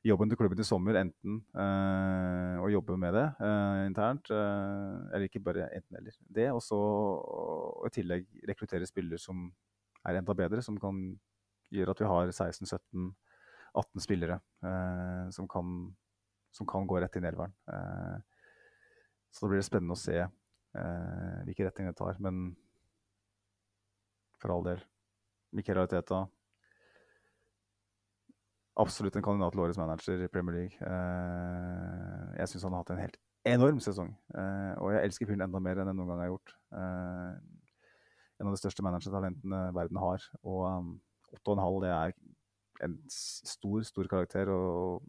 jobben til klubben i sommer enten eh, å jobbe med det eh, internt, eh, eller ikke bare enten eller. Det, og så i tillegg rekruttere spillere som er enda bedre, som kan gjøre at vi har 16-17 18 spillere eh, som kan, som, kan, gå rett inn i elveren. Eh, så da blir det spennende å se eh, hvilke retninger det tar. Men for all del. Miquel Arteta absolutt en kandidat til årets manager i Premier League. Eh, jeg syns han har hatt en helt enorm sesong. Eh, og jeg elsker fyren enda mer enn jeg noen gang har gjort. Eh, en av de største managertalentene verden har. Og um, 8,5 det er en stor, stor karakter. Og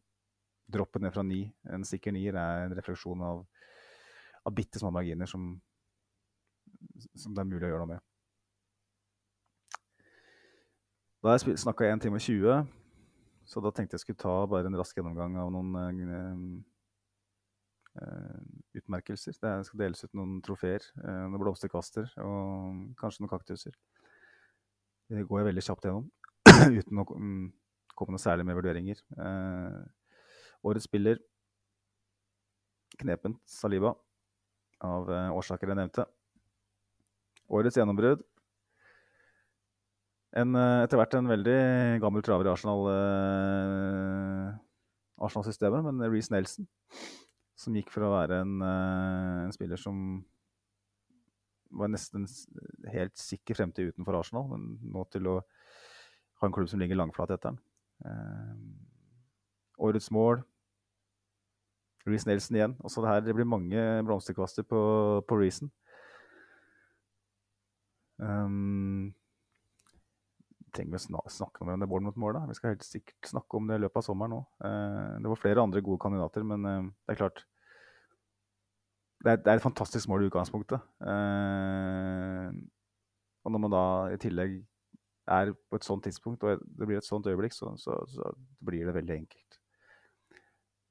droppet ned fra 9, en sikker nier, er en refleksjon av, av bitte små marginer som, som, det er mulig å gjøre noe med. Da jeg snakka 1 time og 20, så da tenkte jeg skulle ta bare en rask gjennomgang av noen uh, utmerkelser. Det skal deles ut noen trofeer, uh, noen blomsterkvaster og kanskje noen kaktuser. Det går jeg veldig kjapt gjennom [CLEARS THROAT] uten å um, komme noe særlig med vurderinger. Uh, årets spiller knepent Saliba, av årsaker jeg nevnte. Årets gjennombrudd en, etter hvert en veldig gammel traver i Arsenal, Arsenal-systemet, men Reece Nelson som gikk fra å være en, en, spiller som var nesten helt sikker fremtid utenfor Arsenal, men nå til å ha en klubb som ligger langflat etter den. Eh, årets mål Reece Nelson igjen. Også det, her, det blir mange blomsterkvaster på, på Reason. Um, trenger vi å snakke om det vårt mål da. Vi skal helt sikkert snakke om det i løpet av sommeren òg. Uh, det var flere andre gode kandidater, men uh, det er klart det er, det er, et fantastisk mål i utgangspunktet. Uh, og når man da i tillegg er på et sånt tidspunkt, og det blir et sånt øyeblikk, så, så, så blir det veldig enkelt.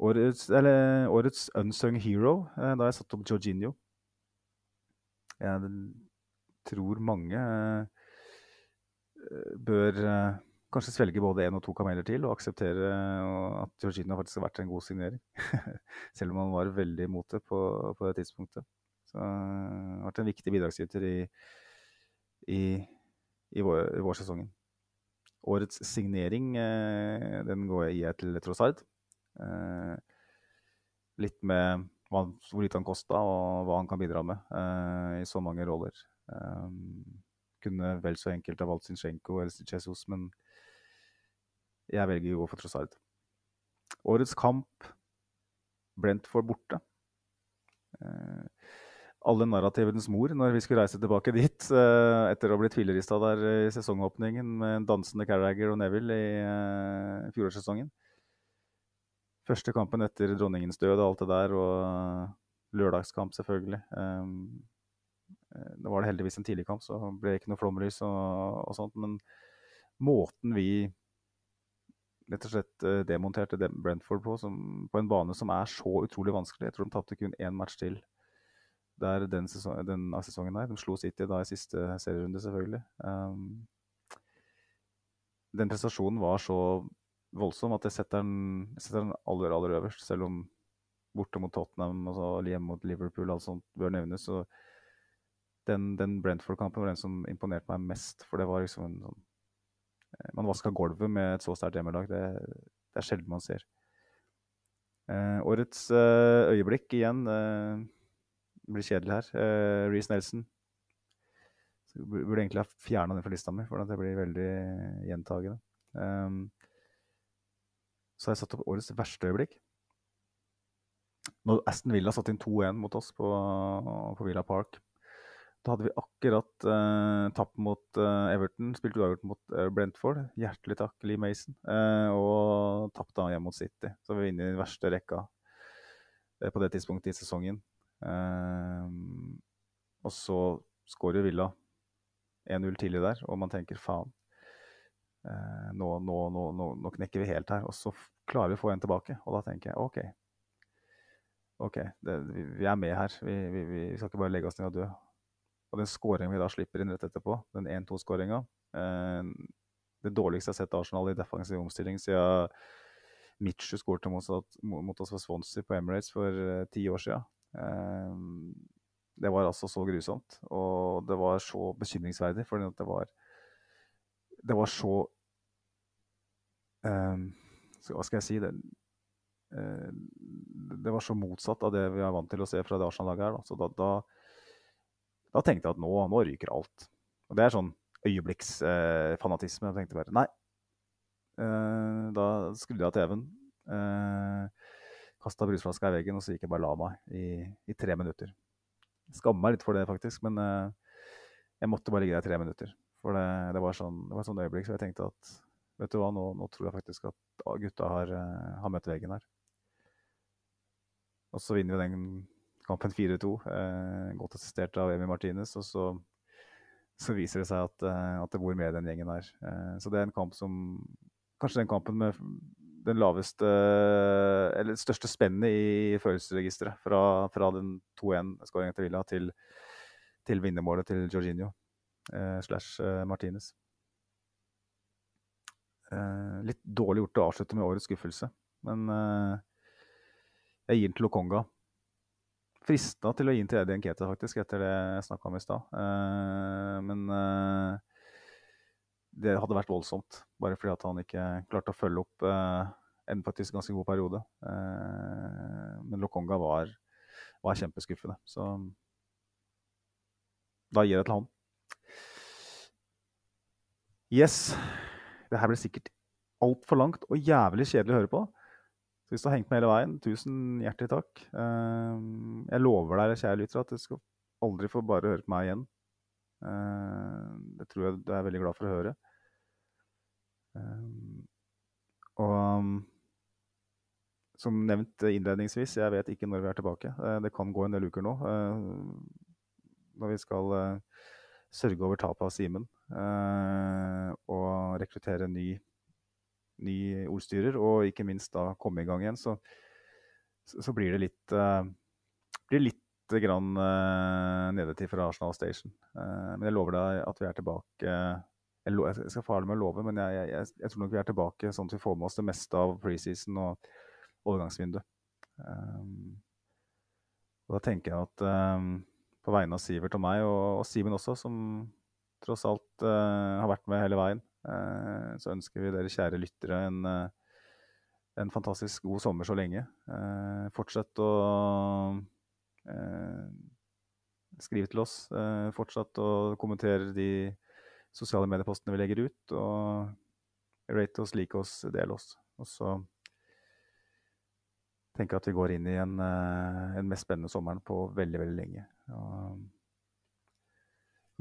Årets, eller, årets unsung hero, da har jeg satt opp Georginio. Jeg tror mange bør eh, kanskje svelge både én og to kameler til og akseptere eh, at Georgina faktisk har vært en god signering. [LAUGHS] Selv om han var veldig imot det på, på, det tidspunktet. Så han eh, har vært en viktig bidragsyter i, i, i, vår, i vårsesongen. Årets signering den går jeg til Trossard. Litt med hvor lite han kosta og hva han kan bidra med i så mange roller kunne vel så enkelt ha valgt Zinchenko eller Jesus, men jeg velger å gå for Trossard. Årets kamp Brentford borte. Eh, alle narrativenes mor når vi skulle reise tilbake dit eh, etter å ha blitt fillerista der i sesongåpningen med dansende Carragher og Neville i eh, fjorårssesongen. Første kampen etter dronningens død og alt det der, og lørdagskamp, selvfølgelig. Um, det nå var det heldigvis en tidlig kamp, så ble det ikke noe flomlys og, og sånt. Men måten vi rett og slett eh, demonterte Brentford på, som, på en bane som er så utrolig vanskelig Jeg tror de tapte kun én match til der den, sesongen, den av sesongen her. De slo City da i siste serierunde, selvfølgelig. Um, den prestasjonen var så voldsom at jeg setter den, jeg setter den aller, aller øverst. Selv om borte mot Tottenham og så hjemme mot Liverpool og alt sånt bør nevnes. så den, den Brentford-kampen var den som imponerte meg mest. For det var liksom en sånn eh, Man vaska gulvet med et så sterkt hjemmelag. Det, det, er sjelden man ser. Eh, årets eh, øyeblikk igjen eh, blir kjedelig her. Eh, Reece Nelson. Så burde egentlig ha fjerna den fra lista mi, for det blir veldig gjentagende. Um, så har jeg satt opp årets verste øyeblikk. Når Aston Villa satte inn 2-1 mot oss på, på Villa Park da hadde vi akkurat eh, tapt mot eh, Everton, spilte uavgjort mot eh, Brentford. Hjertelig takk, Lee Mason. Uh, og tapte hjemme mot City. Så vi var inne i den verste rekka på det tidspunktet i sesongen. og så skårer Villa 1-0 tidlig der, og man tenker faen. Nå, nå, nå, nå, knekker vi helt her. Og så klarer vi å få en tilbake, og da tenker jeg OK. OK, det, vi, vi, er med her. Vi, vi, vi, skal ikke bare legge oss ned og dø. Og den skåringen vi da slipper inn rett etterpå, den 1-2-skåringa eh, Det dårligste jeg har sett Arsenal i defensiv omstilling siden Mitchu skåret mot, mot, oss for Swansea på Emirates for eh, ti år siden. Eh, det var altså så grusomt, og det var så bekymringsverdig, for det var Det var så um, Hva skal jeg si? Det, uh, det var så motsatt av det vi er vant til å se fra det Arsenal-laget her. Da. Så da, da da tenkte jeg at nå, nå ryker alt. Og det er sånn øyeblikksfanatisme. Eh, jeg tenkte bare nei. Eh, da skrudde jeg av TV-en. Eh, Kasta brusflaska i veggen, og så gikk jeg bare la meg i, i tre minutter. Skammer meg litt for det, faktisk, men eh, jeg måtte bare ligge der i tre minutter. For det, det var sånn, det var sånn øyeblikk så jeg tenkte at vet du hva, nå, nå tror jeg faktisk at gutta har, uh, har møtt veggen her. Og så vinner vi den kampen 4-2, eh, godt assistert av Emi Martinez. Og så, så, viser det seg at, eh, at, det bor mer i den gjengen her. Eh, så det er en kamp som Kanskje den kampen med den laveste Eller største spennet i følelsesregisteret. Fra, fra den 2-1-skåringen til Villa til, til vinnermålet til Jorginho eh, slash eh, Martinez. Eh, litt dårlig gjort å avslutte med årets skuffelse, men jeg gir den til Lokonga. Frista til å gi den til Eddie Nkete, faktisk, etter det jeg snakka om i stad. Men det hadde vært voldsomt, bare fordi at han ikke klarte å følge opp en faktisk ganske god periode. men Lokonga var, var, kjempeskuffende, så da gir jeg det til han. Yes. Det her blir sikkert altfor langt og jævlig kjedelig å høre på. Hvis du har hengt med hele veien, tusen hjertelig takk. Ehm, jeg lover deg, kjære lytter, at du skal aldri få bare høre på meg igjen. Ehm, det tror jeg du er veldig glad for å høre. Ehm, og som nevnt innledningsvis, jeg vet ikke når vi er tilbake. Eh, det kan gå en del uker nå. Når vi skal eh, sørge over tapet av Simen og rekruttere ny ny ordstyrer, og ikke minst da komme i gang igjen, så, så blir det litt, uh, blir litt grann uh, nedetid fra Arsenal Station. Uh, men jeg lover deg at vi er tilbake jeg, jeg skal farlig med å love, men jeg, jeg, jeg, tror nok vi er tilbake sånn at vi får med oss det meste av preseason og overgangsvinduet. Um, og da tenker jeg at um, på vegne av Sivert og meg, og, og Simen også, som tross alt uh, har vært med hele veien, Eh, så ønsker vi dere kjære lyttere en, eh, en fantastisk god sommer så lenge. Eh, fortsett å skrive til oss. Fortsett å kommentere de sosiale mediepostene vi legger ut. Og rate oss, like oss, del oss. Og så tenker jeg at vi går inn i en, en mest spennende sommeren på veldig, veldig lenge. Og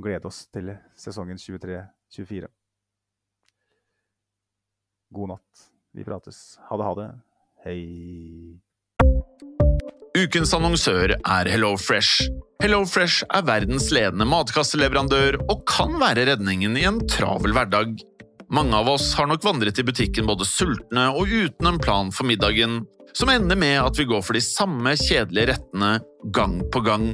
gleder oss til sesongen 23-24. God natt. Vi prates. Ha det, ha det. Hei. Ukens annonsør er HelloFresh. HelloFresh er verdens ledende matkasseleverandør og kan være redningen i en travel hverdag. Mange av oss har nok vandret i butikken både sultne og uten en plan for middagen, som ender med at vi går for de samme kjedelige rettene gang på gang.